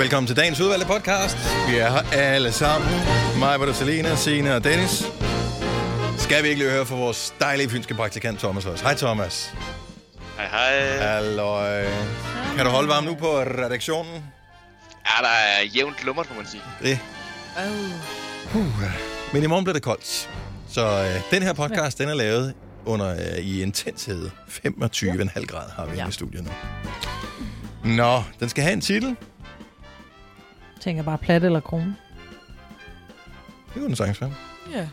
Velkommen til dagens udvalgte podcast. Vi er her alle sammen. Mig, Britta, Selena, Signe og Dennis. Skal vi ikke lige høre fra vores dejlige fynske praktikant Thomas også. Hej Thomas. Hej, hej. Halløj. Kan du holde varm nu på redaktionen? Ja, der er jævnt lummert, må man sige. Det. Uh. Men i morgen bliver det koldt. Så øh, den her podcast, den er lavet under øh, i intenshed. 25,5 grader har vi ja. i studiet nu. Nå, den skal have en titel. Tænker bare plat eller krone. Det kunne den sagtens være. Ja.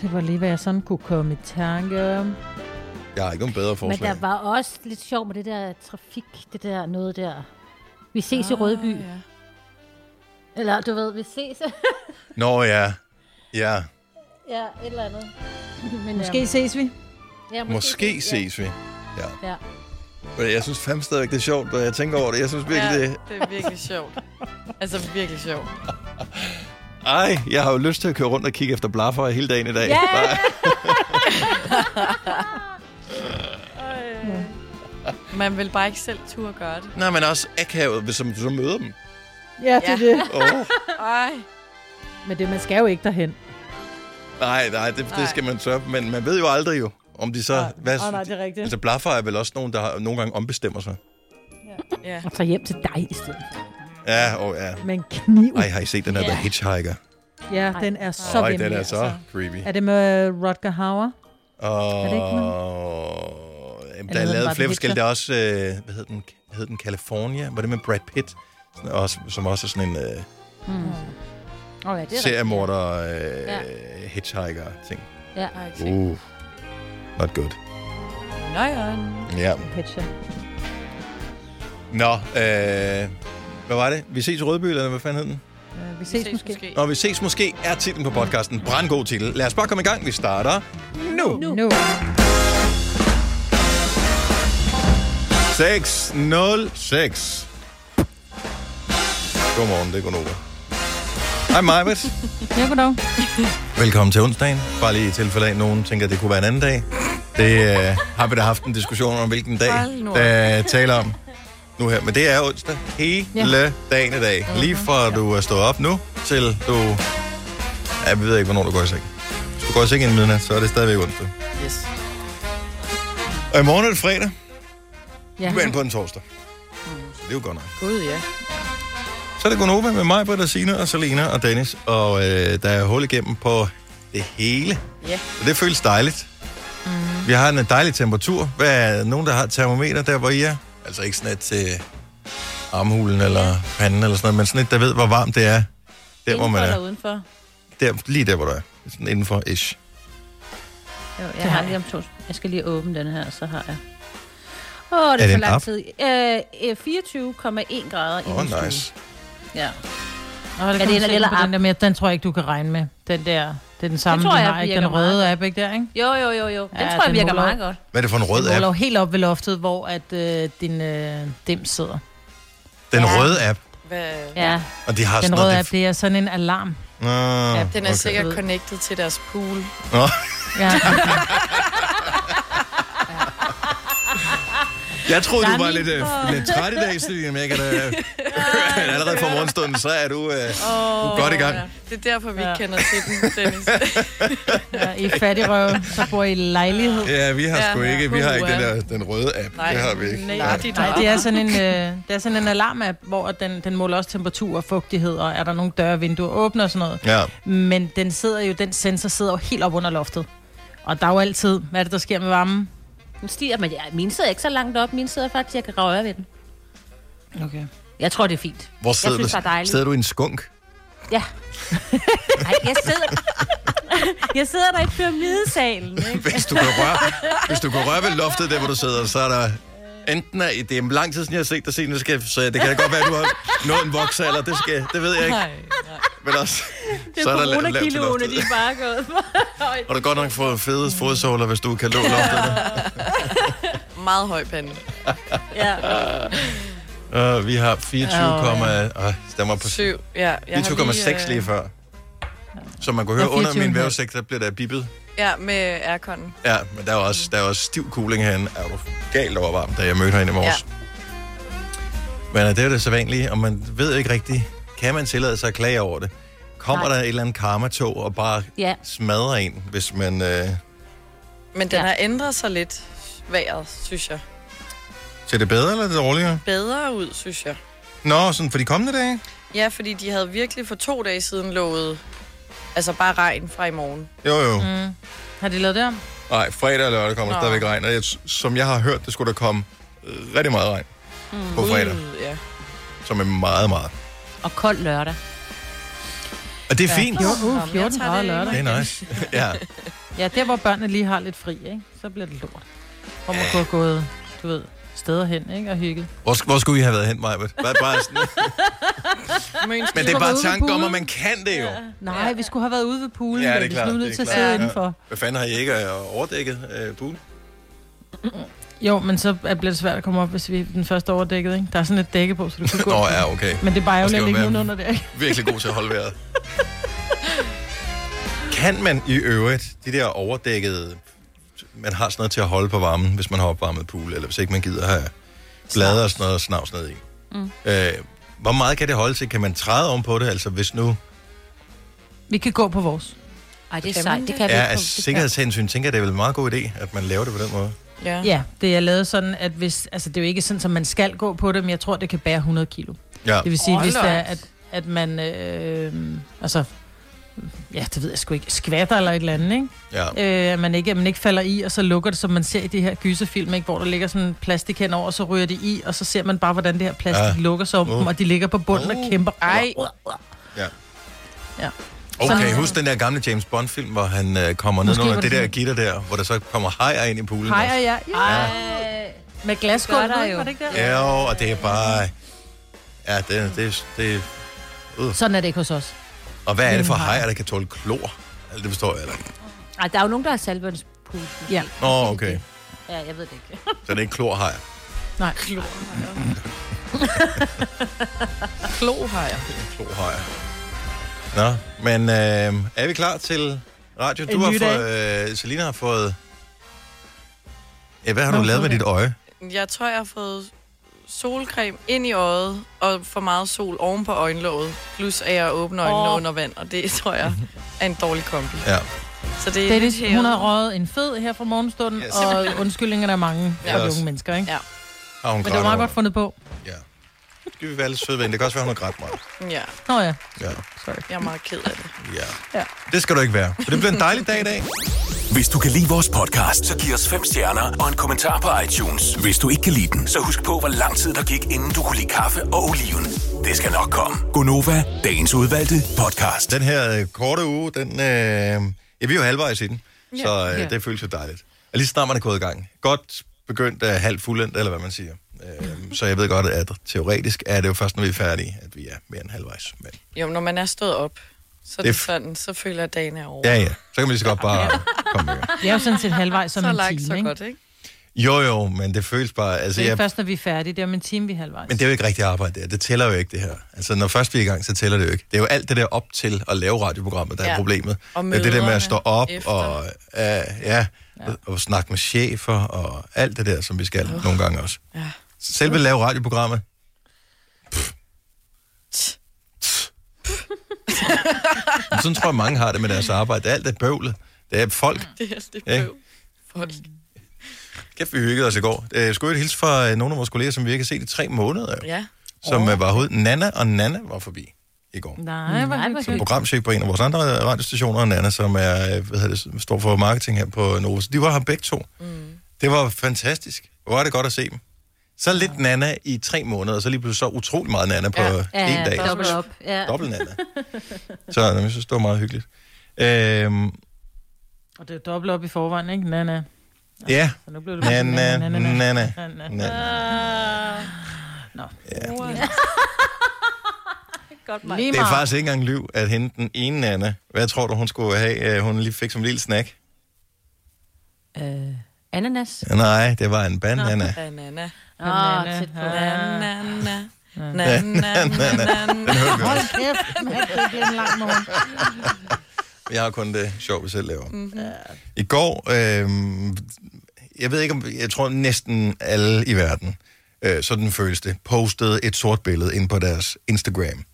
Det var lige, hvad jeg sådan kunne komme i tanke om. Jeg har ikke nogen bedre Men forslag. der var også lidt sjov med det der trafik, det der noget der. Vi ses ah, i Rødby. Ja. Eller du ved, vi ses. Nå ja. Ja, ja, et eller andet. Men, Måske ses vi. ja, måske ses vi. Ja. Ja. Men Jeg synes fandme stadigvæk, det er sjovt, når jeg tænker over det. Jeg synes virkelig, Ja, det... det er virkelig sjovt. Altså virkelig sjovt. Ej, jeg har jo lyst til at køre rundt og kigge efter blaffer hele dagen i dag. Ja! Bare- Man vil bare ikke selv turde gøre det. Nej, men også akavet, hvis man så møder dem. Ja, det er Ja. det. Oh. Ej. Men det, man skal jo ikke derhen. Nej, nej, det, det skal man så. Men man ved jo aldrig jo, om de så... Hvad, Åh, nej, det er rigtigt. Altså, blaffer er vel også nogen, der har, nogle gange ombestemmer sig. Ja. Og tager hjem til dig i stedet. Ja, og ja. Med en kniv. Ej, har I set den der Ja. The Hitchhiker? Ja, den er så Ej, den er så altså. creepy. Er det med Rutger Hauer? Og... det ikke Jamen, Eller der er lavet flere forskellige. Der er også, øh, hvad hed den? Hed den California? Var det med Brad Pitt? Sådan, også, som også er sådan en øh, Mm. Oh, ja, det er seriemorder, øh, Ja. hitchhiker-ting. Ja. Uh, not good. Nøjeren. Ja. Pitcher. Nå, øh, hvad var det? Vi ses i Rødby, eller hvad fanden hed den? Uh, vi ses, måske. måske. Når vi ses måske er titlen på podcasten. Brandgod titel. Lad os bare komme i gang. Vi starter nu. Nu. nu. 606. Godmorgen, det er Gunova. Hej Majbet. Ja, goddag. Velkommen til onsdagen. Bare lige i tilfælde af, at nogen tænker, at det kunne være en anden dag. Det øh, har vi da haft en diskussion om, hvilken dag, der taler om nu her. Men det er onsdag hele ja. dagen i dag. Lige fra du er stået op nu, til du... Ja, vi ved ikke, hvornår du går i seng. Hvis du går i seng inden midnat, så er det stadigvæk onsdag. Yes. Og i morgen er det fredag, Ja. men på en torsdag. Så det er jo godt nok. Gud, ja. Så er det Gunova med mig, Britta, Signe og Selena og Dennis. Og øh, der er hul igennem på det hele. Ja. Og det føles dejligt. Mm. Vi har en dejlig temperatur. Hvad er nogen, der har et termometer der, hvor I er? Altså ikke sådan et til armhulen eller panden eller sådan noget, men sådan et, der ved, hvor varmt det er. Der, hvor man Indenfor er. eller udenfor? Der, lige der, hvor du er. Sådan indenfor ish. Jo, jeg har lige om to. Jeg skal lige åbne den her, så har jeg. Åh, oh, det Er er, det for lang tid. Øh, 24,1 grader i Åh, min stue. Ja. Nå, det Er det eller eller den, der med, den tror jeg ikke, du kan regne med. Den der, det er den samme, Det tror jeg har, ikke? Den røde app, ikke der, ikke? Jo, jo, jo, jo. Den Ja, tror jeg den virker måler- meget godt. Hvad er det for en rød Den app? helt op ved loftet, hvor at, øh, din øh, dim sidder. Den Ja. røde app. Hvad? Ja. Og de har Den sådan røde noget... app, det er sådan en alarm. Nå, Den er okay. sikkert connected til deres pool. Nå. Ja. Jeg troede, du var lidt, øh, lidt træt i dag, Stine, men jeg kan da... allerede fra morgenstunden, så er du, øh, du er godt i gang. Ja. Det er derfor, vi ikke Ja. kender til den, Dennis. ja, I fattigrøv, så bor I lejlighed. Ja, vi har Ja, sgu ja. ikke, vi har ikke den, der, den røde app. Nej, det har vi ikke. nej, de Nej, det er sådan en, øh, det er sådan en alarm-app, hvor den, den måler også temperatur og fugtighed, og er der nogle døre vinduer åbne og sådan noget. Ja. Men den sidder jo, den sensor sidder jo helt op under loftet. Og der er jo altid, hvad er det, der sker med varmen? Den stiger, men ja, min sidder ikke så langt op. Min sidder faktisk, jeg kan røre ved den. Okay. Jeg tror, det er fint. Hvor sidder synes, du? det er dejligt. Sidder du i en skunk? Ja. Nej, jeg sidder... jeg sidder der i pyramidesalen, ikke? Hvis du kan røre, hvis du kan røre ved loftet, der hvor du sidder, så er der enten er, det er lang tid siden, jeg har set dig se, skal, så det kan da godt være, at du har nået en voksalder, det, skal, det ved jeg ikke. Nej, Men også, Det så er er der la- lavt til loftet. de er bare gået. Og du godt nok fået fede fodsåler, hvis du kan lå loftet. meget høj pande. Ja. Uh, vi har 24, Åh, oh, ja. uh, stemmer på Syv, ja. Jeg har 24,6 lige øh, før. Som man kunne høre under min 24,5. vævesigt, der bliver der bippet. Ja, med aircon. Ja, men der er også, der er også stiv cooling herinde. Er du galt over varmt, da jeg mødte herinde i morges. Men øh, det er jo det så vanlige, og man ved ikke rigtigt, kan man tillade sig at klage over det? Kommer Nej. der et eller andet karmatog og bare Ja. smadrer en, hvis man... Øh, Men den Ja. har ændret sig lidt, vejret, synes jeg. ser det bedre eller det dårligere? Bedre ud, synes jeg. Nå, sådan for de kommende dage? Ja, fordi de havde virkelig for to dage siden lovet, altså bare regn fra i morgen. Jo, jo. Mm. Har de lavet det om? Nej, fredag og lørdag kommer der Nå. stadigvæk regn. Og jeg, som jeg har hørt, det skulle der komme øh, rigtig meget regn mm. på fredag. Gud, ja. Som er meget, meget. Og kold lørdag. Og det er fint. Jo, uh, jeg 14 tager grader det lørdag. Det er nice. ja. Ja, der hvor børnene lige har lidt fri, ikke? så bliver det lort. Hvor man kunne have gået, du ved, steder hen ikke? og hygget. Hvor, hvor skulle I have været hen, Majbet? Bare, bare sådan. Men det er bare tanken om, poolen. at man kan det jo. Nej, vi skulle have været ude ved poolen. Ja, det er men vi klart, skulle det nødt er til at klart. sidde Ja. indenfor. Hvad fanden har I ikke øh, overdækket øh, pool? Jo, men så bliver det svært at komme op, hvis vi er den første overdækket. Ikke? Der er sådan et dække på, så du kan gå. Nå ja, okay. Men det er bare jo ligge være- nedenunder der. Ikke? Virkelig god til at holde vejret. Kan man i øvrigt, de der overdækkede, man har sådan noget til at holde på varmen, hvis man har opvarmet pool, eller hvis ikke man gider have blade og sådan noget snavs ned i. Mm. Øh, hvor meget kan det holde til? Kan man træde om på det? Altså hvis nu Vi kan gå på vores. Ej, det er sejt. Det kan vi er ikke. af på- det- sikkerhedshensyn, tænker jeg, det er vel en meget god idé, at man laver det på den måde. Ja. Ja, det er lavet sådan, at hvis... Altså, det er jo ikke sådan, at man skal gå på det, men jeg tror, det kan bære 100 kilo. Ja, Det vil sige, Hold hvis det er, at, at man... Øh, altså... Ja, det ved jeg sgu ikke. Skvatter eller et eller andet, ikke? ja. Øh, at man ikke, at man ikke falder i, og så lukker det, som man ser i de her gyserfilm, ikke? hvor der ligger sådan en plastik henover, og så ryger de i, og så ser man bare, hvordan det her plastik Ja. lukker sig om Uh. dem, og de ligger på bunden Uh. og kæmper. Ej. ja. Ja. Okay, Sådan- husk den der gamle James Bond-film, hvor han øh, kommer ned under det det der gitter der, hvor der så kommer hajer ind i poolen. Og ja. ja. Med glasgulv, Det var det ikke der? Ja, og det er bare... Ja, det, det, det... Sådan er det ikke hos os. Og hvad er det for haj. hajer, der kan tåle klor? Altså, det forstår jeg heller ikke. Ej, der er jo nogen, der har saltvandspul. Ja. Nå, okay. Ja, jeg ved det ikke. Så det er ikke klorhajer. Nej. Klohajer. Klorhajer. Nå, men øh, er vi klar til radio? Du En har fået... Øh, Selina har fået... Ja, hvad har du Nå, lavet med dit øje? Jeg tror, jeg har fået solcreme ind i øjet, og for meget sol oven på øjenlåget. Plus at jeg åbner øjnene Åh. under vand, og det tror jeg er en dårlig kombi. Ja. Så det er Dennis, lidt hun har røget en fed her fra morgenstunden, Yes. og undskyldningerne er mange Ja. for de unge mennesker, ikke? Ja. Har hun Men det var meget over? godt fundet på. Ja. Skal vi være lidt søde ved? Det kan også være, hun har grædt meget. Ja, Nå ja, Ja. sorry. jeg er meget ked af det. ja. Ja. Det skal du ikke være. For det bliver en dejlig dag i dag. Hvis du kan lide vores podcast, så giv os fem stjerner og en kommentar på iTunes. Hvis du ikke kan lide den, så husk på, hvor lang tid der gik, inden du kunne lide kaffe og oliven. Det skal nok komme. Gonova, dagens udvalgte podcast. Den her øh, korte uge, den, øh, ja, vi er jo halvvejs i den, Ja. så øh, Ja. det føles jo dejligt. Og lige snart man er gået i gang. Godt begyndt af halvt fuldendt, eller hvad man siger. Øh, så jeg ved godt, at teoretisk er det jo først, når vi er færdige, at vi er mere end halvvejs. Men, Jo, når man er stået op, så er Det er sådan, så føler jeg, at dagen er over. ja, ja. Så kan man lige så godt bare komme med. Det er jo sådan set halvvejs som så en time, så ikke? godt, ikke? Jo, jo, men det føles bare... Altså, Det er jeg, først, når vi er færdige. Det er om en time, vi er halvvejs. men det er jo ikke rigtig arbejde der. Det tæller jo ikke, det her. Altså, når først vi er i gang, så tæller det jo ikke. Det er jo alt det der op til at lave radioprogrammet, der er Ja. problemet. Og det er det der med at stå op efter. og, uh, ja, og, og snakke med chefer og alt det der, som vi skal nogle gange også. Ja. Selve lave radioprogrammet. Men Sådan tror jeg, mange har det med deres arbejde. Det er alt det bøvlet. Det er folk. Det er det Ja. bøv. Folk. Kæft, vi hyggede os i går. Øh, Jeg skulle jo hilse fra øh, nogle af vores kolleger, som vi ikke har set i tre måneder, Ja. som oh. var herude. Nana og Nana var forbi i går. Nej, hvor hyggeligt. Som programchef på en af vores andre radiostationer, og Nana, som er, hvad hedder det, står for marketing her på Nova. Så de var her begge to. Mm. Det var fantastisk. Hvor er det godt at se dem. Så lidt Nana i tre måneder, og så lige pludselig så utrolig meget Nana på Ja. ja. en dag. dobbelt op. Ja. Dobbelt Nana. Så jeg synes, det var meget hyggeligt. Øhm, Og det er dobbelt op i forvejen, ikke? Nana. ja, Så nu blev det Nana, Nana, Nana. Nana. Nå. Ja. Godt, Det er faktisk ikke engang lyv, at hende den ene Nana, hvad tror du, hun skulle have? Øh, Hun lige fik som en lille snack. Øh, ananas. Nej, det var en banana. Banana. Åh, Banana. tæt på. Banana. Banana. Den hørte vi Hold også. kæft, mand, det bliver en lang morgen. Jeg har kun det sjov, vi selv laver. Mm-hmm. I går, øh, jeg ved ikke om, jeg tror næsten alle i verden øh, sådan føles det, postede et sort billede ind på deres Instagram.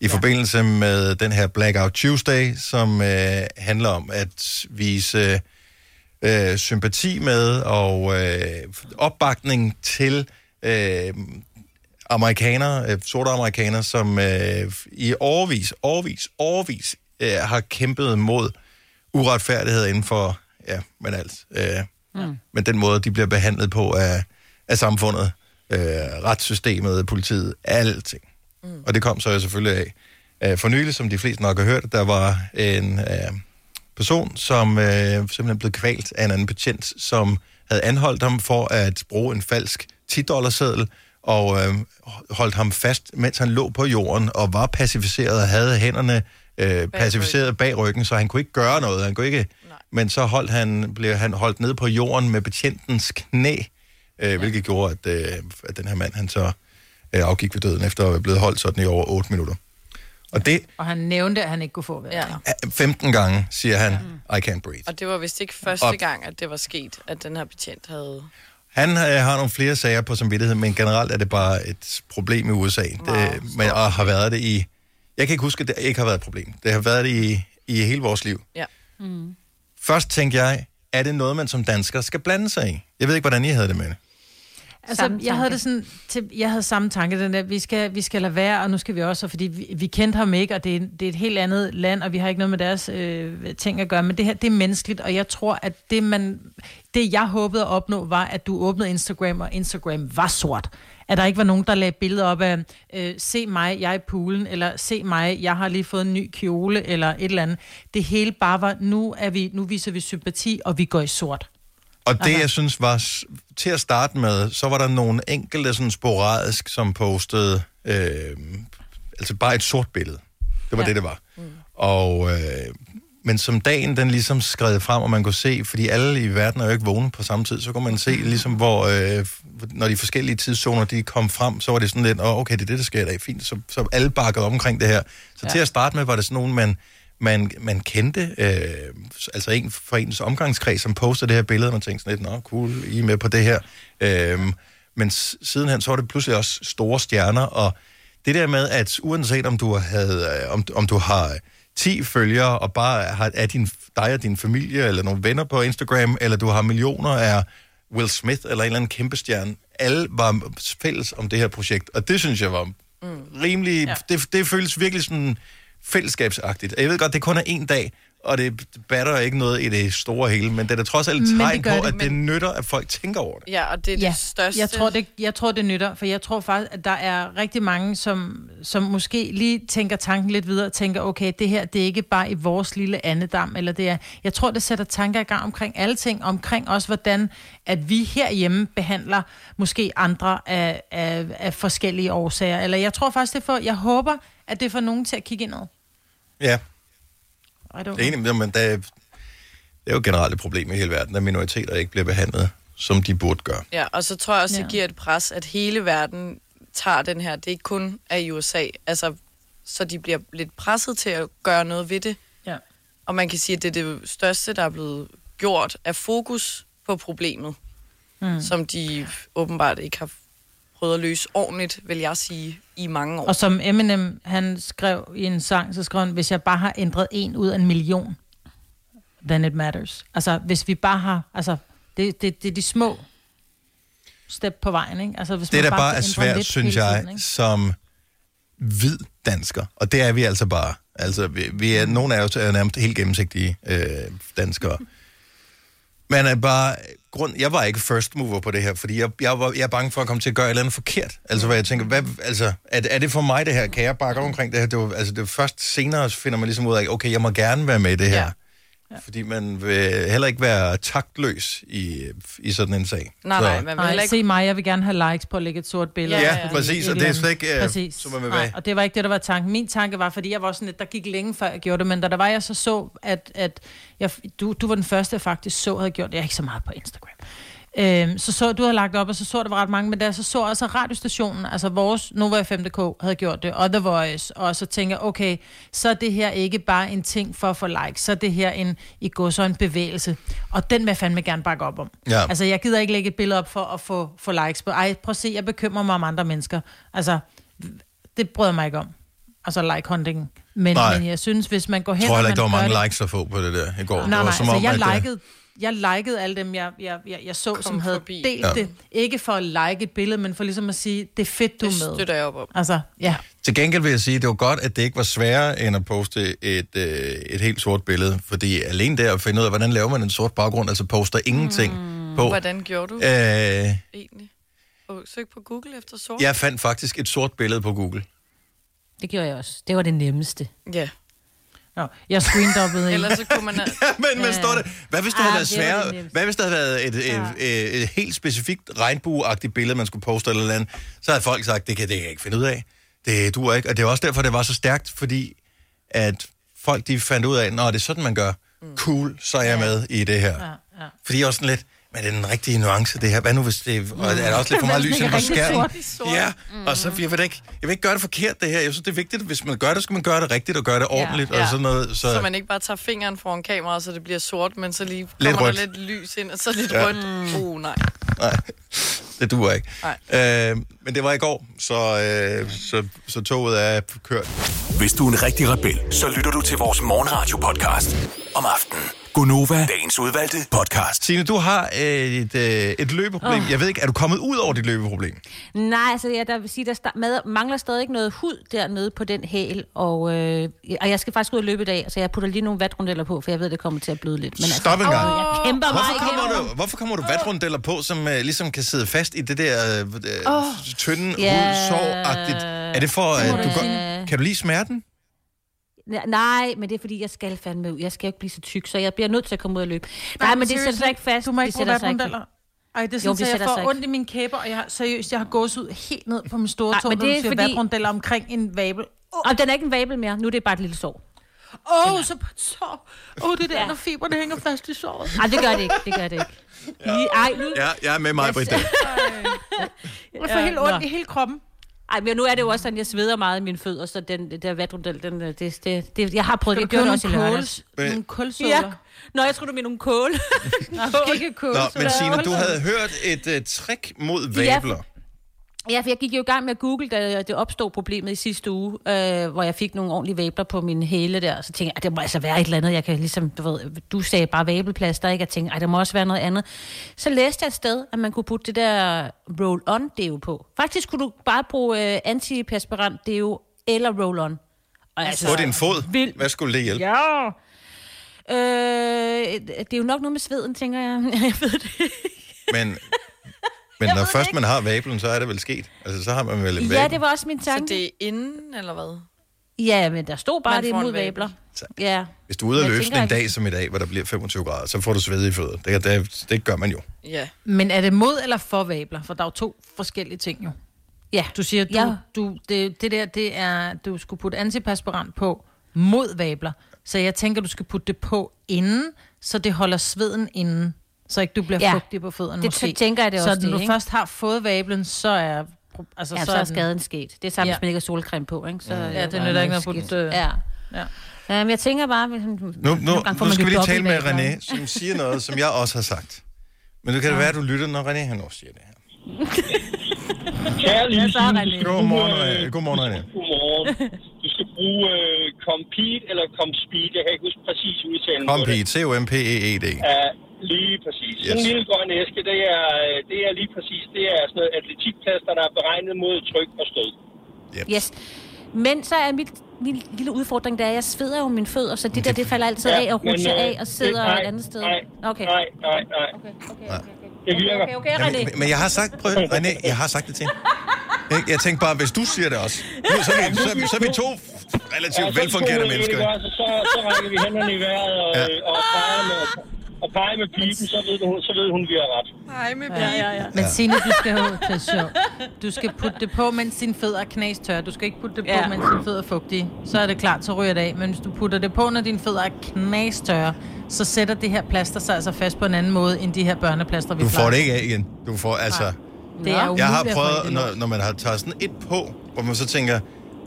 I ja. forbindelse med den her Blackout Tuesday, som øh, handler om at vise øh, sympati med og øh, opbakning til øh, amerikanere, øh, sorte amerikanere, som øh, i årvis, årvis, årvis øh, har kæmpet mod uretfærdighed inden for, ja, men alt. Øh, mm. Men den måde, de bliver behandlet på af, af samfundet, øh, retssystemet, politiet, alting. Mm. Og det kom så jo selvfølgelig af. Øh, for nylig, som de fleste nok har hørt, der var en øh, person, som øh, simpelthen blev kvalt af en anden betjent, som havde anholdt ham for at bruge en falsk 10-dollarseddel, og øh, holdt ham fast, mens han lå på jorden og var pacificeret og havde hænderne øh, pacificeret bag ryggen, så han kunne ikke gøre noget. Han kunne ikke, Nej. men så holdt han, blev han holdt ned på jorden med betjentens knæ, øh, ja. hvilket gjorde, at, øh, at den her mand han så øh, afgik ved døden efter at være blevet holdt sådan i over 8 minutter. Og, det, Og han nævnte, at han ikke kunne få vejret. Ja. 15 gange siger han, I can't breathe. Og det var vist ikke første Og- gang, at det var sket, at den her betjent havde... Han øh, har nogle flere sager på samvittighed, men generelt er det bare et problem i USA. Wow, det, men, og har været det i... Jeg kan ikke huske, at det ikke har været et problem. Det har været det i, i hele vores liv. Ja. Mm. Først tænkte jeg, er det noget, man som dansker skal blande sig i? Jeg ved ikke, hvordan I havde det med det. Altså, Samme jeg havde det sådan, til, jeg havde samme tanke, den der, vi skal, vi skal lade være, og nu skal vi også, fordi vi, vi kendte ham ikke, og det er, det er et helt andet land, og vi har ikke noget med deres øh, ting at gøre, men det her, det er menneskeligt, og jeg tror, at det, man, det jeg håbede at opnå, var, at du åbnede Instagram, og Instagram var sort. At der ikke var nogen, der lagde billeder op af, øh, se mig, jeg er i poolen, eller se mig, jeg har lige fået en ny kjole, eller et eller andet. Det hele bare var, nu, er vi, nu viser vi sympati, og vi går i sort. Og det, jeg synes var til at starte med, så var der nogle enkelte sådan sporadisk, som postede øh, altså bare et sort billede. Det var ja. Det, det var. Mm. Og, øh, men som dagen den ligesom skred frem, og man kunne se, fordi alle i verden er jo ikke vågne på samme tid, så kunne man se ligesom, hvor øh, når de forskellige tidszoner, de kom frem, så var det sådan lidt, åh, okay, det er det, der sker i dag, fint. Så, så alle bakkede omkring det her. Så ja. til at starte med, var det sådan nogen, man, man, man kendte, øh, altså en fra ens omgangskreds, som postede det her billede, og man tænkte sådan lidt, nå, cool, I er med på det her. Øh, men sidenhen, så var det pludselig også store stjerner, og det der med, at uanset om du, havde, øh, om, om du har 10 følgere, og bare har, er din, dig og din familie, eller nogle venner på Instagram, eller du har millioner af Will Smith, eller en eller anden kæmpe stjerne, alle var fælles om det her projekt, og det synes jeg var mm. rimelig, ja. det, det føles virkelig sådan fællesskabsagtigt. Jeg ved godt, det kun er en dag, og det batter ikke noget i det store hele, men det er da trods alt et Men det tegn på, det, at det men- nytter, at folk tænker over det. Ja, og det er Ja, det største... Jeg tror det, jeg tror, det nytter, for jeg tror faktisk, at der er rigtig mange, som, som måske lige tænker tanken lidt videre, og tænker, okay, det her, det er ikke bare i vores lille andedam, eller det er, jeg tror, det sætter tanker i gang omkring alle ting, omkring også, hvordan at vi herhjemme behandler måske andre af, af, af forskellige årsager, eller jeg tror faktisk, det for, jeg håber, at det får nogen til at kigge indad. Ja, I don't det er enig, men der, er- det er jo generelt et problem i hele verden, at minoriteter ikke bliver behandlet, som de burde gøre. Ja, og så tror jeg også, det giver et pres, at hele verden tager den her. Det er ikke kun af USA. Altså, så de bliver lidt presset til at gøre noget ved det. Ja. Og man kan sige, at det er det største, der er blevet gjort af fokus på problemet, mm. som de åbenbart ikke har prøvet at løse ordentligt, vil jeg sige, i mange år. Og som Eminem, han skrev i en sang, så skrev han, hvis jeg bare har ændret en ud af en million, then it matters. Altså, hvis vi bare har, altså, det, det, det er de små step på vejen, ikke? Altså, hvis Det, man der bare er svært, lidt synes jeg, tiden, ikke? som hvid dansker, og det er vi altså bare. Altså, vi, vi er, nogle af os er nærmest helt gennemsigtige øh, danskere. Man er bare... Grund, jeg var ikke first mover på det her, fordi jeg, jeg, var, jeg er bange for at komme til at gøre et eller andet forkert. Altså, hvad jeg tænker, hvad, altså, er, er det for mig det her? Kan jeg bakke omkring det her? Det var, altså, det var først senere finder man ligesom ud af, okay, jeg må gerne være med i det her. Ja. Ja. Ja. Fordi man vil heller ikke være taktløs i, i sådan en sag. Nej, Så- nej, man vil Nej, ikke... se mig, jeg vil gerne have likes på at lægge et sort billede. Ja, ja, fordi præcis, og det er slet ikke, øh, Præcis. som man vil Nej, og det var ikke det, der var tanken. Min tanke var, fordi jeg var sådan lidt, der gik længe før jeg gjorde det, men da der var, jeg så så, at, at jeg, du, du var den første, jeg faktisk så havde gjort det. Jeg er ikke så meget på Instagram. Øhm, så så, du havde lagt op, og så så der var ret mange, men der så så også radiostationen, altså vores Nova 5.dk havde gjort det, og The Voice, og så tænker jeg, okay, så er det her ikke bare en ting for at få likes, så er det her en, i går så en bevægelse, og den vil jeg fandme gerne bakke op om. Ja. Altså, jeg gider ikke lægge et billede op for at få, få likes på. Ej, prøv at se, jeg bekymrer mig om andre mennesker. Altså, det bryder jeg mig ikke om. Altså, like hunting. Men, Nej. men jeg synes, hvis man går hen Jeg tror heller ikke, der var mange det- likes at få på det der i går. Nej, det nej, var altså, som om, jeg at, øh, likede, jeg likede alle dem, jeg, jeg, jeg, jeg så, som havde forbi. delt Ja. det. Ikke for at like et billede, men for ligesom at sige, det er fedt, du Det med. støtter jeg op om. Altså, ja. Til gengæld vil jeg sige, at det var godt, at det ikke var sværere end at poste et, øh, et helt sort billede. Fordi alene der at finde ud af, hvordan laver man en sort baggrund, altså poster ingenting på. Hvordan gjorde du Øh, egentlig? Og søg på Google efter sort? jeg fandt faktisk et sort billede på Google. Det gjorde jeg også. Det var det nemmeste. Ja. Nå, jeg screendoppede en. Ellers så kunne man... men, men står det, hvad hvis det Ah, havde været det var det sværere? Hvad hvis der havde været et, et, et, et helt specifikt regnbueagtigt billede, man skulle poste eller andet? Så havde folk sagt, det kan, det kan jeg ikke finde ud af. Det duer ikke. Og det er også derfor, det var så stærkt, fordi at folk de fandt ud af, når det er sådan, man gør. Cool, så er jeg med i det her. Ja, ja. Fordi jeg også sådan lidt, men er det den rigtige nuance, det her? Hvad nu, hvis det og er der også lidt for meget lys ind det på er skærmen? Ja, og så jeg vil, ikke, jeg vil ikke gøre det forkert, det her. Jeg synes, det er vigtigt, hvis man gør det, skal man gøre det rigtigt og gøre det ordentligt Ja. og sådan noget. Så, Så man ikke bare tager fingeren foran kameraet, så det bliver sort, men så lige Lidt kommer rødt. der lidt lys ind, og så lidt Ja. rødt. Uh, nej. Nej, det duer ikke. Nej. Øh, men det var i går, så, øh, så, så toget er kørt. Hvis du er en rigtig rebel, så lytter du til vores morgenradio-podcast om aftenen. Gunova, dagens udvalgte podcast. Signe, du har øh, et, øh, et løbeproblem. Oh. Jeg ved ikke, er du kommet ud over dit løbeproblem? Nej, altså jeg der vil sige, der mangler stadig ikke noget hud dernede på den hæl, og, øh, og jeg skal faktisk ud og løbe i dag, så jeg putter lige nogle vatrundeller på, for jeg ved, det kommer til at bløde lidt. Men altså, Stop en gang. jeg kæmper Hvorfor mig kommer, igennem. du, hvorfor kommer du vatrundeller på, som øh, ligesom kan sidde fast i det der øh, øh, tynde Ja. hudsår-agtigt? Er det for, at du du går, kan du lide smerten? Nej, men det er fordi, jeg skal fandme ud. Jeg skal jo ikke blive så tyk, så jeg bliver nødt til at komme ud og løbe. Nej, men det sætter sig ikke fast. Du må det ikke bruge. Ej, det er Jo, sådan, det at jeg får ondt i mine kæber, og jeg har, seriøst, jeg har gået ud helt ned på min store Nej, tog, men når det du er siger fordi- vatrundeller omkring en vabel. Og den er ikke en vabel mere. Nu er det bare et lille sår. Åh, oh, så på et sår. Åh, oh, det er der, Ja. når fiberne hænger fast i såret. Nej, det gør det ikke. Det gør det ikke. Ja. Ej, nu, Ja, jeg er med mig, Britt. Jeg får helt ondt nå. i hele kroppen. Ej, men nu er det jo også sådan, jeg sveder meget i mine fødder, så den der vatrundel, den, øh, det, det, det, jeg har prøvet det. Jeg gjorde det også i lørdags. nogle kulsåler? Ja. Nå, jeg tror du mener nogle kål. Skal ikke kåls. Nå, men Signe, du havde hørt et uh, trick mod vabler. ja, for jeg gik jo i gang med at google, da det opstod problemet i sidste uge, øh, hvor jeg fik nogle ordentlige vabler på min hæle der. Så tænkte jeg, at det må altså være et eller andet, jeg kan ligesom, du ved, du sagde bare vabelplaster, ikke? Jeg tænkte, at der må også være noget andet. Så læste jeg et sted, at man kunne putte det der roll-on deo på. Faktisk kunne du bare bruge øh, antiperspirant deo eller roll-on. Og altså, På din fod. Vildt. Hvad skulle det hjælpe? Ja. Øh, det er jo nok noget med sveden, tænker jeg. jeg ved det. Men, men når først man har vablen, så er det vel sket. Altså, så har man vel en Ja, vabel. det var også min Så tanke. det er inden, eller hvad? Ja, men der stod bare Man det imod vabel. vabler. Ja. Hvis du er ude Jeg løbe en dag som i dag, hvor der bliver 25 grader, så får du svedige fødder. Det, det, det gør man jo. Ja. Men er det mod eller for vabler? For der er jo to forskellige ting jo. Ja. Du siger, du, Ja. du, det, det der, det er, du skulle putte antiperspirant på mod vabler. Så jeg tænker, du skal putte det på inden, så det holder sveden inden. Så ikke du bliver Ja. ja. fugtig på fødderne Det måske. tænker jeg, det så også når det, du ikke? først har fået vablen, så er... Altså, Ja, så, så er den- skaden sket. Det er samme, Ja. hvis man ikke har solcreme på, ikke? Så, Ja, det nytter ikke noget putte, øh, Ja. Ja. Ja, men jeg tænker bare... hvis- Nu, nu, nu skal vi lige tale med René, som siger noget, som jeg også har sagt. Men nu kan det være, at du lytter, når René han også siger det her. Kære så skal Godmorgen, bruge, øh, René. Godmorgen, René. Godmorgen. Du skal bruge uh, Compete eller Compspeed. Jeg kan ikke huske præcis udtalen på Compete, C-O-M-P-E-E-D. det. Ja, lige præcis. Sådan en Yes. lille grøn æske, det er, øh, det er lige præcis, det er sådan noget atletikplaster, der er beregnet mod tryk og stød. Yes. Men så er mit, min lille udfordring, der er, at jeg sveder jo mine fødder, så det der, det falder altid af og rutscher øh, af og sidder det- nej, et andet sted. Nej, Okay. nej, nej, nej. Okay, okay, Nej. okay, okay. Det virker. Okay, okay, Ja, René. men, men jeg har sagt, prøv, René, jeg har sagt det til hende. Ikke? Jeg tænkte bare, hvis du siger det også. Nu, så, er vi, så, er vi, så er vi to relativt Ja, så velfungerende mennesker. også, Så, så rækker vi hænderne i vejret og, Ja. ja. og peger med, og pege med pipen, så ved, hun, så ved hun, vi har ret. Hej med Ja, ja, ja. Men Signe, du skal jo til sjov. Du skal putte det på, mens dine fødder er knastørre. Du skal ikke putte det på, Ja. mens dine fødder er fugtige. Så er det klart, så ryger det af. Men hvis du putter det på, når dine fødder er knastørre, så sætter det her plaster sig altså fast på en anden måde, end de her børneplaster, vi Du plejer. får det ikke af igen. Du får, altså... Det er umuligt Jeg har prøvet, når, når man har taget sådan et på, hvor man så tænker,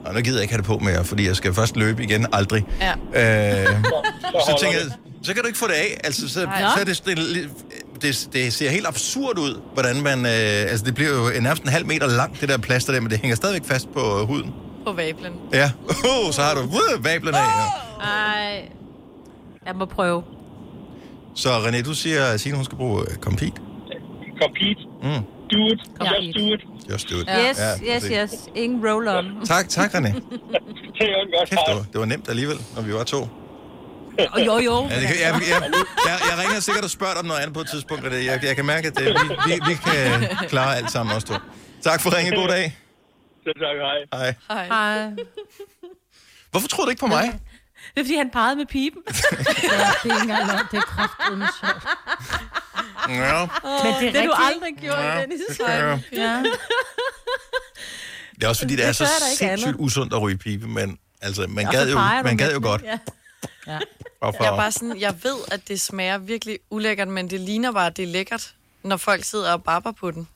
Nå, nu gider jeg ikke have det på mere, fordi jeg skal først løbe igen. Aldrig. Ja. Øh, så holder tænker jeg, det. Så kan du ikke få det af. Altså, så, så er det, det, det, det ser helt absurd ud, hvordan man... Øh, altså, det bliver jo nærmest en halv meter langt, det der plaster der, men det hænger stadigvæk fast på øh, huden. på vablen. Ja. Uh, så har du uh, vablen af. Ja. Ej. Jeg må prøve. Så René, du siger, at Signe, hun skal bruge uh, Compete. Compete. Mm. Do it. Compete. Just do it. Just do it. Yes, Ja, yes, yes. Ingen roll-on. Tak, tak René. Det er en godt Kæft, det var, det var nemt alligevel, når vi var to. Jo, jo, jo. Ja, det, kan- jeg, jeg, jeg, jeg ringer sikkert og spørger dig om noget andet på et tidspunkt. og det- Jeg, jeg kan mærke, at det, vi, vi, vi kan klare alt sammen også to. Tak for ringen. God dag. Selv tak, hej. Hej. Hej. Ej, Hvorfor tror du ikke på mig? Det er, fordi han pegede med pipen. ja, det er ikke engang løgn. Det er kraftedeme sjovt. Ja. Men det er Det du rigtigt, aldrig gjort, Ja, Dennis. det jeg. Ja. Det er også fordi, det er Det så gør der ikke sindssygt andet. usundt at ryge pibe, men altså, man Og så gad jo, peger du man med gad jo den, godt. Ja. Ja. Hvorfor? Jeg er bare sådan, jeg ved, at det smager virkelig ulækkert, men det ligner bare, at det er lækkert, når folk sidder og barber på den.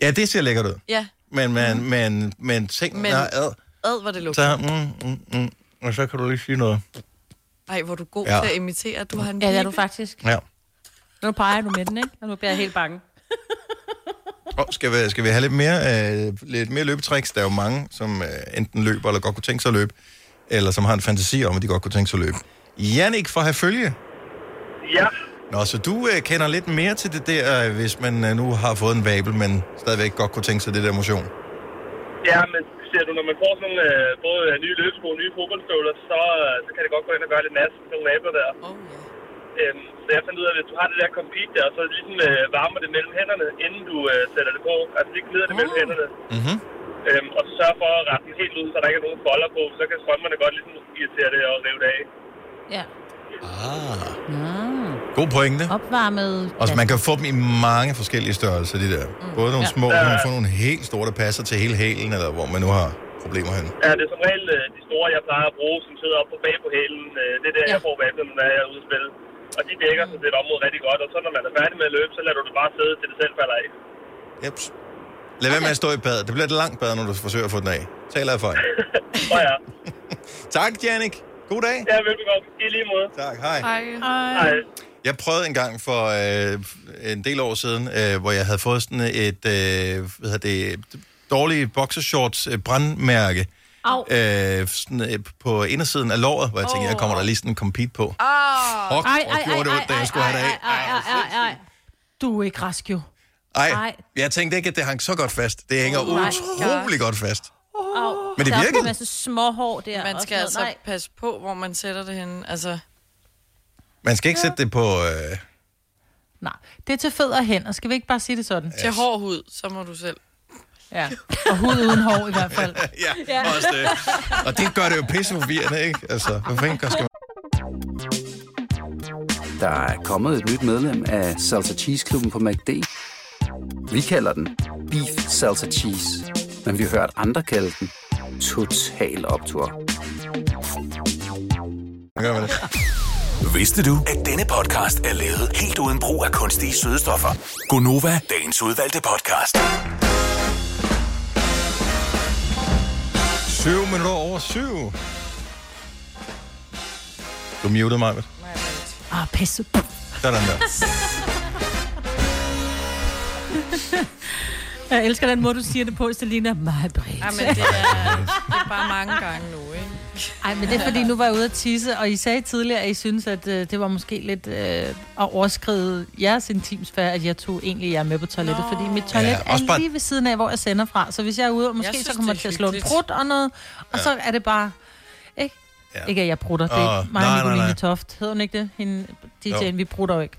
Ja, det ser lækkert ud. Ja, Men, men, men, men ting, Men- er ad, ad hvor det lugter. så, mm, mm, mm, og så kan du lige sige noget. Ej, hvor du god Ja. til at imitere. Du har en ja, det er du faktisk. Ja. Nu peger du med den, ikke? Og nu bliver jeg helt bange. Oh, skal, vi, skal vi have lidt mere, øh, lidt mere løbetricks? Der er jo mange, som øh, enten løber eller godt kunne tænke sig at løbe, eller som har en fantasi om, at de godt kunne tænke sig at løbe. Jannik fra Herfølge. Ja, Nå, så du øh, kender lidt mere til det der, øh, hvis man øh, nu har fået en vabel, men stadigvæk godt kunne tænke sig det der motion. ja, men ser du, når man får sådan øh, både nye løbesko og nye fodboldstøvler, så, øh, så kan det godt gå ind og gøre lidt nas, sådan nogle vabler der. Oh, ja. Øhm, så jeg fandt ud af, at hvis du har det der compete der, så ligesom øh, varmer det mellem hænderne, inden du øh, sætter det på. Altså lige glider det mellem Ah. hænderne. Mhm. Øhm, og så sørg for at rette den helt ud, så der ikke er nogen folder på. Så kan strømmerne godt ligesom irritere det og rive det af. Ja. Ah, Mm. god pointe. Opvarmet. Og så man kan få dem i mange forskellige størrelser, de der. Både nogle Ja. små, og man kan få nogle helt store, der passer til hele hælen, eller hvor man nu har problemer hen. Ja, det er som regel øh, de store, jeg plejer at bruge, som sidder oppe på bag på hælen. Øh, det er der, Ja. jeg får vablen, når jeg er ude at spille. Og de dækker så det område rigtig godt, og så når man er færdig med at løbe, så lader du det bare sidde, til det selv falder af. Jeps. Lad være med at stå i bad. Det bliver et langt bad, når du forsøger at få den af. Tal af erfaring. Og ja, tak, Jannik. God dag. ja velbekomme. I lige måde. Tak, hej. Hej. Hej. Jeg prøvede en gang for øh, en del år siden, øh, hvor jeg havde fået sådan et øh, hvad hedder det, dårligt boxershorts øh, brandmærke Au. øh, sådan, øh, på indersiden af låret, hvor jeg tænkte, jeg kommer der lige sådan en compete på. Ah, Fuck, hvor gjorde det ondt, da jeg skulle have det af. ej, ej, ej, ej. Du er ikke rask, jo. Ej, Ej. Jeg tænkte ikke, at det hang så godt fast. Det hænger Oh utrolig godt fast. Au. Men det Der er en masse små hår der. man skal altså noget. passe på, hvor man sætter det henne. Altså, Man skal ikke sætte det på... Øh, Nej, det er til fødder og hænder. Skal vi ikke bare sige det sådan? til hård hud, så må du selv. Ja. Og hud uden hår i hvert fald. ja, ja, også det. Og det gør det jo pisse forvirrende, ikke? Altså, fanden gør- skal man... Der er kommet et nyt medlem af Salsa Cheese Klubben på MACD. Vi kalder den Beef Salsa Cheese, men vi har hørt andre kalde den Total Optor. Gør man det? Vidste du, at denne podcast er lavet helt uden brug af kunstige sødestoffer? Gonova, dagens udvalgte podcast. 7 minutter over 7. Du mutede mig, vel? Ah, pisse. Sådan der. Jeg elsker den måde, du siger det på, Selina. Mig, Britt. Ej, men det er, det er bare mange gange nu, ikke? Ej, men det er fordi, nu var jeg ude at tisse, og I sagde tidligere, at I synes, at øh, det var måske lidt øh, at overskride jeres intimsfære, at jeg tog egentlig jer med på toilettet, Nå. fordi mit toilet Ja, ja, er bare- lige ved siden af, hvor jeg sender fra. Så hvis jeg er ude, og måske synes, så kommer er til at slå en brud og noget, og så er det bare... Ikke? Ja. Ja. Ikke at jeg brutter, det er ikke mig nej, og nej, Nicoline nej. Toft. Hedder hun ikke det? Hende, DJ'en, Jo. vi brutter jo ikke.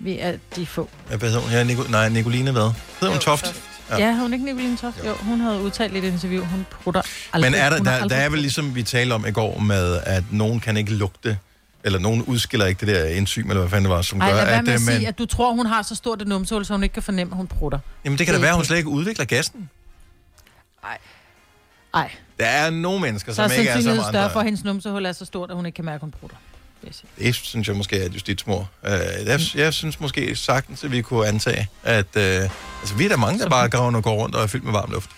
Vi er de få. Hvad hedder hun? Ja, Nico, nej, Nicoline hvad? Hedder hun Jo, Toft? Toft. Ja. Ja, hun ikke Nicoline Toft? Jo. jo, hun havde udtalt i et interview, hun brutter aldrig. Men er der, Hun har der, der aldrig er vel ligesom vi talte om i går med, at nogen kan ikke lugte eller nogen udskiller ikke det der enzym, eller hvad fanden det var, som Ej, gør, lad være med øh, at man... sige, at du tror, hun har så stort et numsehul, så hun ikke kan fornemme, at hun prutter. Jamen, det kan da være, at hun slet ikke udvikler gassen. Nej, Der er nogle mennesker, så er som ikke er som sandsynligheden større for, andre. at hendes numsehul er så stort, at hun ikke kan mærke, at hun prutter. Sige. Det synes jeg måske er et justitsmor. Uh, jeg, jeg synes måske sagtens, at vi kunne antage, at... Uh, altså, vi er der mange, der bare går og går rundt og er fyldt med varm luft.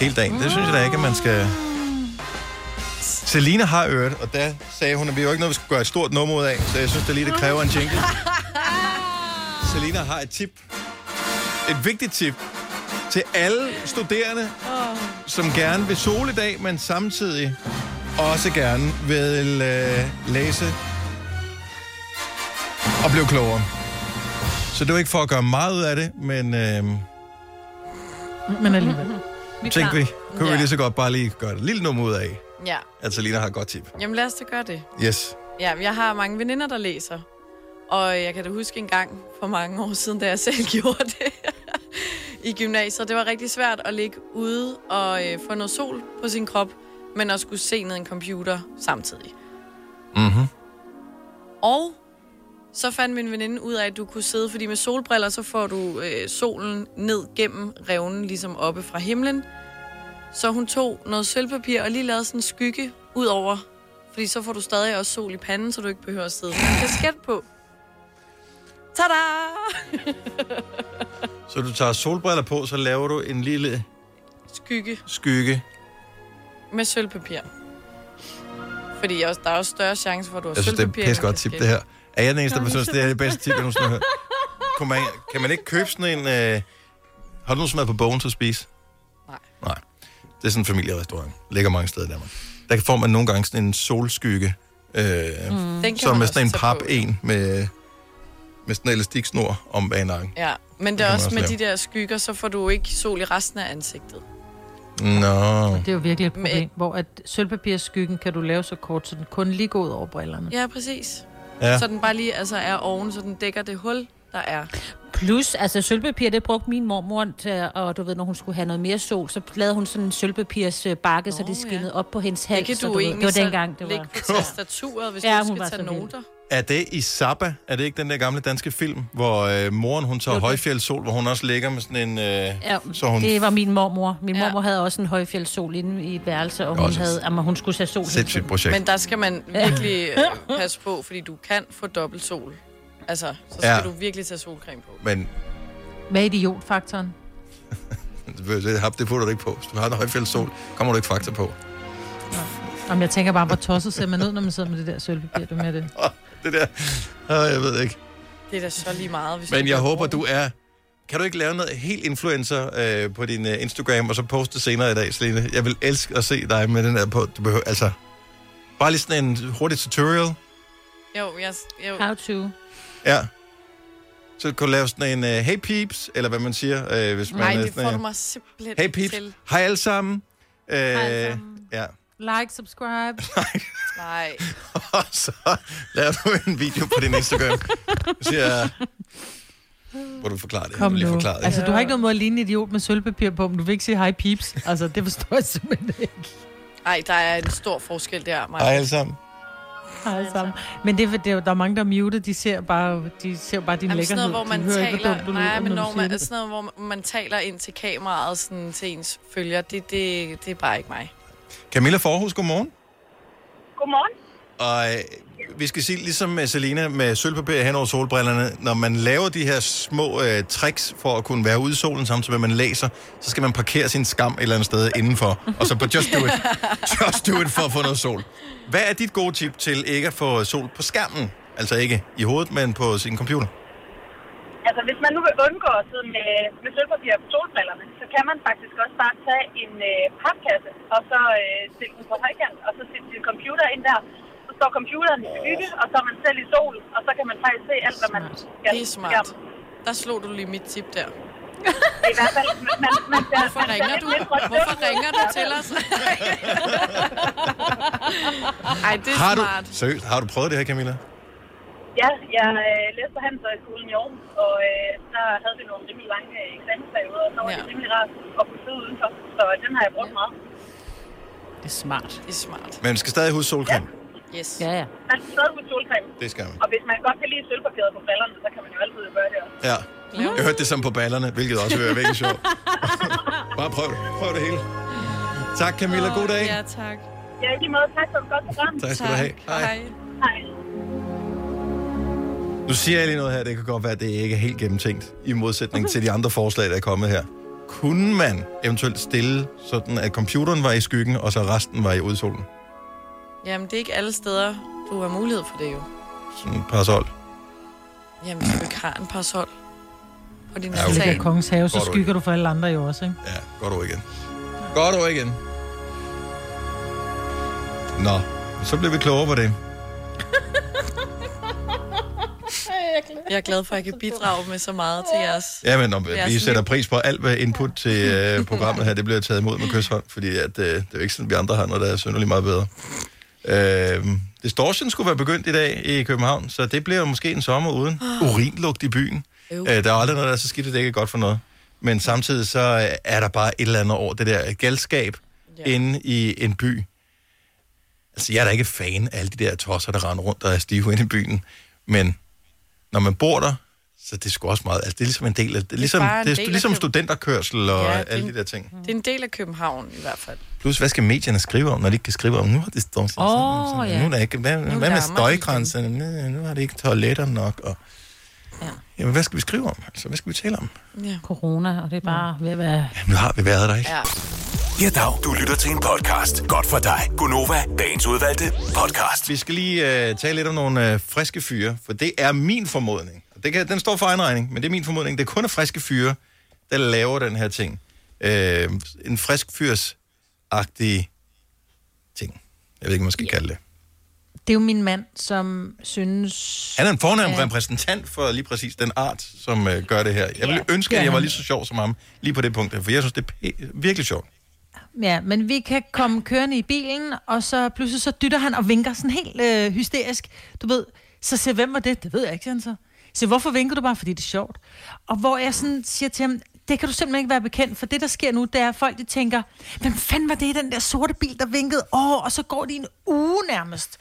Hele dagen. Det synes jeg da ikke, at man skal... Selina har øret, og der sagde hun, at vi jo ikke noget, vi skulle gøre et stort nummer ud af, så jeg synes, det lige, det kræver en jingle. Selina har et tip. Et vigtigt tip til alle studerende, som gerne vil sole i dag, men samtidig også gerne vil øh, læse og blive klogere. Så det var ikke for at gøre meget ud af det, men øh, Men alligevel. Vi er tænkte vi, kunne vi Ja. lige så godt bare lige gøre et lille nummer ud af, Ja, at Selina har et godt tip. jamen lad os da gøre det. Yes. Ja, jeg har mange veninder, der læser. Og jeg kan da huske en gang for mange år siden, da jeg selv gjorde det i gymnasiet. Det var rigtig svært at ligge ude og øh, få noget sol på sin krop, men at skulle se ned i en computer samtidig. Mm-hmm. Og så fandt min veninde ud af, at du kunne sidde, fordi med solbriller, så får du øh, solen ned gennem revnen, ligesom oppe fra himlen. Så hun tog noget sølvpapir og lige lavede sådan en skygge ud over, fordi så får du stadig også sol i panden, så du ikke behøver at sidde med en kasket på. Tada! Så du tager solbriller på, så laver du en lille Skygge skygge. Med sølvpapir. Fordi også, der er også større chance for, at du har Jeg synes, det er sølvpapir. pisse godt tip, det her. Er jeg den eneste, der synes, det er det bedste tip, jeg nogensinde har hørt? Kunne man, kan man ikke købe sådan en... Øh... Har du nogensinde været på Bogen til at spise? Nej. Nej. Det er sådan en familierestaurant. Ligger mange steder i Danmark. Der får man nogle gange sådan en solskygge, øh, mm. Den kan som man er også sådan en tage pap på. en med, med sådan en elastiksnor om bag nakken. Ja, men det kan er man også også med lave. de der skygger, så får du ikke sol i resten af ansigtet. Nå. Det er jo virkelig et problem, Men- hvor at sølvpapirskyggen kan du lave så kort, så den kun lige går ud over brillerne. Ja, præcis. Ja. Så den bare lige altså, er oven, så den dækker det hul, der er. Plus, altså sølvpapir, det brugte min mormor til, og du ved, når hun skulle have noget mere sol, så lavede hun sådan en sølvpapirs bakke, så det skinnede ja. op på hendes hals. Det kan så du, ved, egentlig det var dengang, det var. på tastaturet, hvis Ja, du skal tage noter. Er det i Saba? Er det ikke den der gamle danske film, hvor øh, moren hun tager højfjeldssol, hvor hun også ligger med sådan en... Øh, Ja, så hun det var min mormor. Min Ja. mormor havde også en højfjeldssol inde i et værelse, og hun, Også havde, jamen, hun skulle tage sol. sindssygt projekt. Men der skal man virkelig øh, passe på, fordi du kan få dobbelt sol. Altså, så skal Ja. du virkelig tage solcreme på. Men Hvad er idiotfaktoren? det, det, har- det putter du ikke på. Hvis du har en højfjeldssol, kommer du ikke faktor på. Om jeg tænker bare, hvor tosset ser man ud, når man sidder med det der sølvpapir. Det med det. Det der... Øh, jeg ved ikke. Det er da så lige meget, hvis Men jeg gør håber, du er... Kan du ikke lave noget helt influencer øh, på din øh, Instagram, og så poste senere i dag, Selene? Jeg vil elske at se dig med den der på. Du behøver, altså... Bare lige sådan en hurtig tutorial. Jo, jeg, jo. How to. Ja. Så kan du lave sådan en uh, hey peeps, eller hvad man siger, øh, hvis man Nej, det får du mig simpelthen Hey peeps, til. hej alle sammen. Øh, alle sammen. Ja. Like, subscribe. Nej. Og så laver du en video på din Instagram. Du siger, hvor du forklarer det. Kom du lige nu. forklaret det. Altså, du har ikke noget måde at ligne en idiot med sølvpapir på, men du vil ikke sige hej peeps. Altså, det forstår jeg simpelthen ikke. Nej, der er en stor forskel der, Maja. Hej alle sammen. Hej sammen. Men det er, for- det er, der er mange, der er muted. De ser bare, de ser bare din Jamen, sådan lækkerhed. noget, hvor man de hører ikke, hvor taler, nej, men når man, sådan noget, hvor man taler ind til kameraet sådan, til ens følger, det, det, det er bare ikke mig. Camilla Forhus, godmorgen. Godmorgen. Og øh, vi skal sige, ligesom med Selina med sølvpapir hen over solbrillerne, når man laver de her små øh, tricks for at kunne være ude i solen, samtidig med man læser, så skal man parkere sin skam et eller andet sted indenfor. Og så på Just Do It. Just Do It for at få noget sol. Hvad er dit gode tip til ikke at få sol på skærmen? Altså ikke i hovedet, men på sin computer. Altså, hvis man nu vil undgå at sidde med, med sølvpapir på solbrillerne, så kan man faktisk også bare tage en øh, papkasse, og så øh, stille den på højkant, og så sætte sin computer ind der. Så står computeren i skygge, og så er man selv i sol, og så kan man faktisk se alt, hvad man skal. Det er smart. Der slog du lige mit tip der. I hvert fald, man, man skal, Hvorfor ringer du? Hvorfor ringer du til os? Ej, det er Har du, smart. seriøst, har du prøvet det her, Camilla? Ja, jeg øh, læste på Handelshøjskolen i Aarhus, og øh, der havde vi nogle rimelig lange øh, eksamensperioder, og så var Ja. det rimelig rart at kunne sidde udenfor. Så den har jeg brugt meget. Det er smart. Det er smart. Men man skal stadig huske solcreme. Yes. Ja, ja. Man skal stadig bruge solcreme. Det skal man. Og hvis man godt kan lide sølvpapiret på brillerne, så kan man jo altid gøre det også. Ja. Jeg hørte det som på ballerne, hvilket også være virkelig sjovt. Bare prøv det. Prøv det hele. Tak Camilla, god dag. Ja, tak. Ja, i lige måde. Tak for et godt program. Tak skal du have. Hej. Hej. Hej. Nu siger jeg lige noget her, det kan godt være, at det ikke er helt gennemtænkt, i modsætning til de andre forslag, der er kommet her. Kunne man eventuelt stille sådan, at computeren var i skyggen, og så resten var i udsolen? Jamen, det er ikke alle steder, du har mulighed for det jo. Sådan en parasol. Jamen, hvis du ikke har en parasol på din Ja, okay. okay. kongens have, så skygger du for alle andre jo også, ikke? Ja, godt ord igen. Godt ord igen. Nå, så bliver vi klogere på det. Jeg er glad for, at jeg kan bidrage med så meget til jeres... Ja, men om, Det er vi sætter pris på alt, hvad input til øh, programmet her, det bliver taget imod med kysshånd, fordi at, øh, det er jo ikke sådan, vi andre har noget, der er synderligt meget bedre. Øh, Distortion skulle være begyndt i dag i København, så det bliver jo måske en sommer uden urinlugt i byen. Øh, der er aldrig noget, der er så skidt, at det ikke er godt for noget. Men samtidig så øh, er der bare et eller andet over det der galskab. Ja. inde i en by. Altså, jeg er da ikke fan af alle de der tosser, der render rundt og er stive inde i byen. Men når man bor der, så det er sgu også meget... Altså, det er ligesom en del af... Det er ligesom, bare en det er, del af ligesom studenterkørsel og Ja, det er alle en- de der ting. Det er en del af København i hvert fald. Plus, hvad skal medierne skrive om, når de ikke kan skrive om, nu har det stået sådan, Åh, sådan, ja. nu er der ikke, hvad, hvad med støjgrænserne, nu, nu har det ikke toiletter nok, og Ja. jamen, hvad skal vi skrive om, altså, hvad skal vi tale om? Ja. Corona, og det er bare ved at være... Jamen, nu har vi været der, ikke? ja. Ja, dag. Du lytter til en podcast. Godt for dig. Gunova, dagens udvalgte podcast. Vi skal lige øh, tale lidt om nogle øh, friske fyre, for det er min formodning. Det kan, den står for egen regning, men det er min formodning. Det er kun er friske fyre, der laver den her ting. Øh, en frisk fyrs-agtig ting. Jeg ved ikke, hvad man skal kalde det. Det er jo min mand, som synes... Han er en fornem Ja. repræsentant for lige præcis den art, som øh, gør det her. Jeg ville ønske, at jeg var lige så sjov som ham, lige på det punkt, her, for jeg synes, det er virkelig sjovt. Ja, men vi kan komme kørende i bilen, og så pludselig så dytter han og vinker sådan helt øh, hysterisk. Du ved, så siger hvem var det? Det ved jeg ikke, siger han så. Så hvorfor vinker du bare? Fordi det er sjovt. Og hvor jeg sådan siger til ham, det kan du simpelthen ikke være bekendt, for det, der sker nu, det er, at folk de tænker, hvem fanden var det i den der sorte bil, der vinkede? Åh, og så går de en uge nærmest.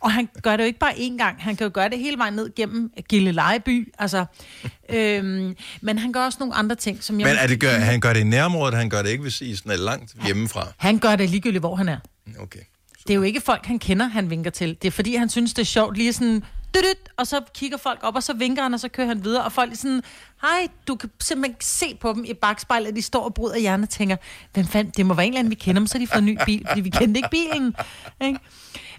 Og han gør det jo ikke bare én gang, han kan jo gøre det hele vejen ned gennem Gillelejeby. Altså, øhm, men han gør også nogle andre ting, som jeg... Men er det gør, han gør det i nærområdet, han gør det ikke, hvis I sådan er langt hjemmefra. Han gør det ligegyldigt, hvor han er. Okay. Det er jo ikke folk, han kender, han vinker til. Det er fordi, han synes, det er sjovt lige sådan... Dydyt, og så kigger folk op, og så vinker han, og så kører han videre. Og folk er sådan, hej, du kan simpelthen se på dem i bagspejlet, at de står og bryder hjernen og tænker, hvem fanden, det må være en eller anden, vi kender, men så de fået en ny bil, fordi vi kendte ikke bilen. Ikke?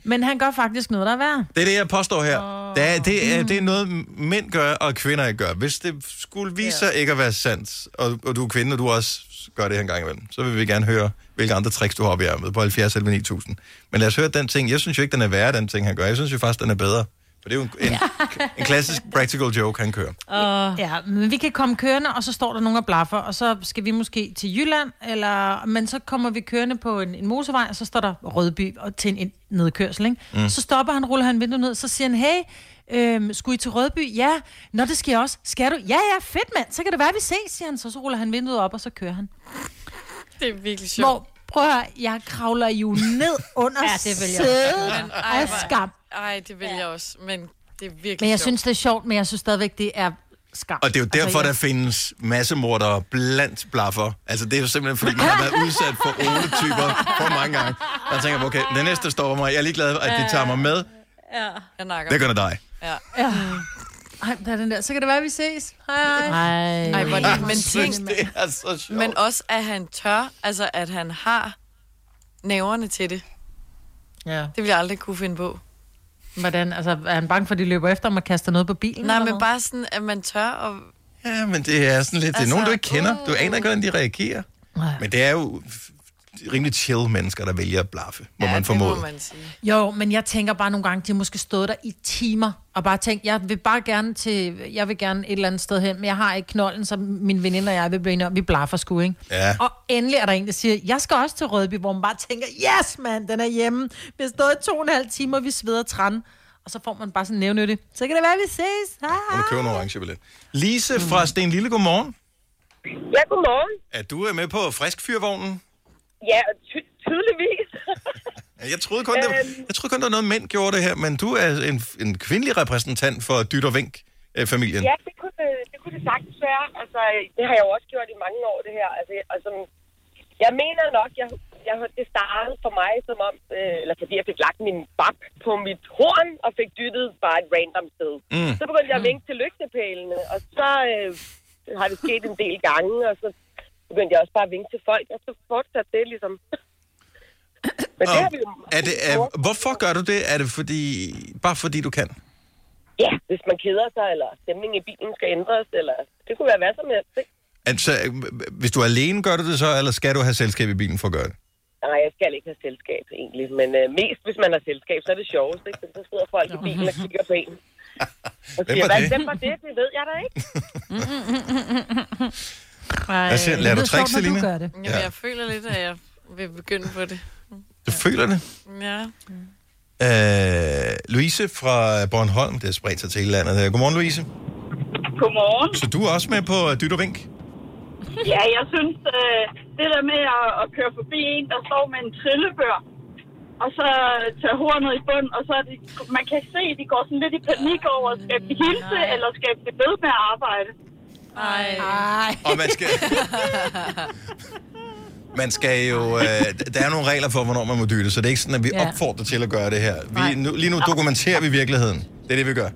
Men han gør faktisk noget, der er værd. Det er det, jeg påstår her. Oh. Det, er, det, er, det er noget, mænd gør, og kvinder ikke gør. Hvis det skulle vise sig ikke at være sandt, og, og du er kvinde, og du også gør det her en gang imellem, så vil vi gerne høre, hvilke andre tricks du har op i ærmet på 70 eller 9000. Men lad os høre den ting. Jeg synes jo ikke, den er værre, den ting, han gør. Jeg synes jo faktisk, den er bedre. For det er jo en, en, en klassisk practical joke, han kører. Uh. Ja, men vi kan komme kørende, og så står der nogen og blaffer, og så skal vi måske til Jylland, eller, men så kommer vi kørende på en, en motorvej, og så står der Rødby og til en, en nedkørsel, ikke? Mm. Så stopper han, ruller han vinduet ned, så siger han, hey, øhm, skulle I til Rødby? Ja. Nå, det skal jeg også. Skal du? Ja, ja, fedt mand, så kan det være, vi ses, siger han. Så, så ruller han vinduet op, og så kører han. Det er virkelig sjovt. Hvor, prøv at høre, jeg kravler jo ned under Ja, det vil jeg sædet Men ej, af skam. Ej, det vil jeg også, men det er virkelig Men jeg sjovt. synes, det er sjovt, men jeg synes stadigvæk, det er skam. Og det er jo derfor, altså, der jeg... findes massemordere blandt blaffer. Altså, det er jo simpelthen, fordi man har været udsat for Ole-typer for mange gange. Og jeg tænker, okay, det næste stopper mig. Jeg er ligeglad, at de tager mig med. Jeg nakker. Det gør dig. Ja. Ej, der er den der. Så kan det være, vi ses. Hej, hej. Ej, Ej, hvor det, men synes, tænk, det er så sjovt. men også, at han tør, altså at han har næverne til det. Ja. Det vil jeg aldrig kunne finde på. Hvordan? Altså, er han bange for, at de løber efter ham og kaster noget på bilen? Nej, eller men bare sådan, at man tør og... Ja, men det er sådan lidt... Det er Altså, nogen, du ikke kender. Du uh. aner ikke, hvordan de reagerer. Nej. Men det er jo rimelig chill mennesker, der vælger at blaffe, må ja, man det må formode. man sige. Jo, men jeg tænker bare nogle gange, de har måske stået der i timer, og bare tænkt, jeg vil bare gerne til, jeg vil gerne et eller andet sted hen, men jeg har ikke knolden, så min veninde og jeg vil blive enige om, vi blaffer sgu, ikke? Ja. Og endelig er der en, der siger, jeg skal også til Rødby, hvor man bare tænker, yes mand, den er hjemme. Vi har stået i to og en halv time, og vi sveder træn. Og så får man bare sådan nævnytte. Så kan det være, vi ses. Hej, Og hej. du køber en orange billet. Lise fra Sten Lille, godmorgen. Ja, godmorgen. Er du er med på frisk fyrvognen? Ja, ty- tydeligvis. Jeg troede kun, det var, Øhm. jeg troede kun, der var noget, mænd gjorde det her, men du er en, en kvindelig repræsentant for Dyt og Vink-familien. Ja, det kunne, det, kunne det sagtens være. Altså, det har jeg jo også gjort i mange år, det her. Altså, altså, jeg mener nok, jeg, jeg, det startede for mig som om, øh, eller fordi jeg fik lagt min bab på mit horn og fik dyttet bare et random sted. Mm. Så begyndte jeg at vinke til lygtepælene, og så øh, har det sket en del gange, og så begyndte jeg også bare at vinke til folk, og så fortsatte det ligesom. Men det har vi jo... Er det, er, hvorfor gør du det? Er det fordi, bare fordi du kan? Ja, hvis man keder sig, eller stemningen i bilen skal ændres, eller det kunne være hvad som helst, ikke? Altså, hvis du er alene, gør du det så, eller skal du have selskab i bilen for at gøre det? Nej, jeg skal ikke have selskab egentlig, men øh, mest hvis man har selskab, så er det sjovest, ikke? Så sidder folk i bilen og kigger på en. Og Hvem siger, var hvad, det?" hvem var det? Det ved jeg da ikke. Hvad siger, lærer du tricks, Selina? Jamen, ja. jeg føler lidt, at jeg vil begynde på det. Du føler det? Ja. Øh, Louise fra Bornholm, det er spredt sig til hele landet. Godmorgen, Louise. Godmorgen. Så du er også med på øh, Dyt og Vink? Ja, jeg synes, øh, det der med at, at køre forbi en, der står med en trillebør, og så tage hornet i bund, og så er de, man kan se, at de går sådan lidt i panik over, skal de hilse, eller skal de ved med at arbejde? Ej. Ej. Og man skal... Man skal jo... Øh, der er nogle regler for, hvornår man må dytte, så det er ikke sådan, at vi Ja. opfordrer til at gøre det her. Vi, nu, lige nu dokumenterer vi virkeligheden. Det er det, vi gør.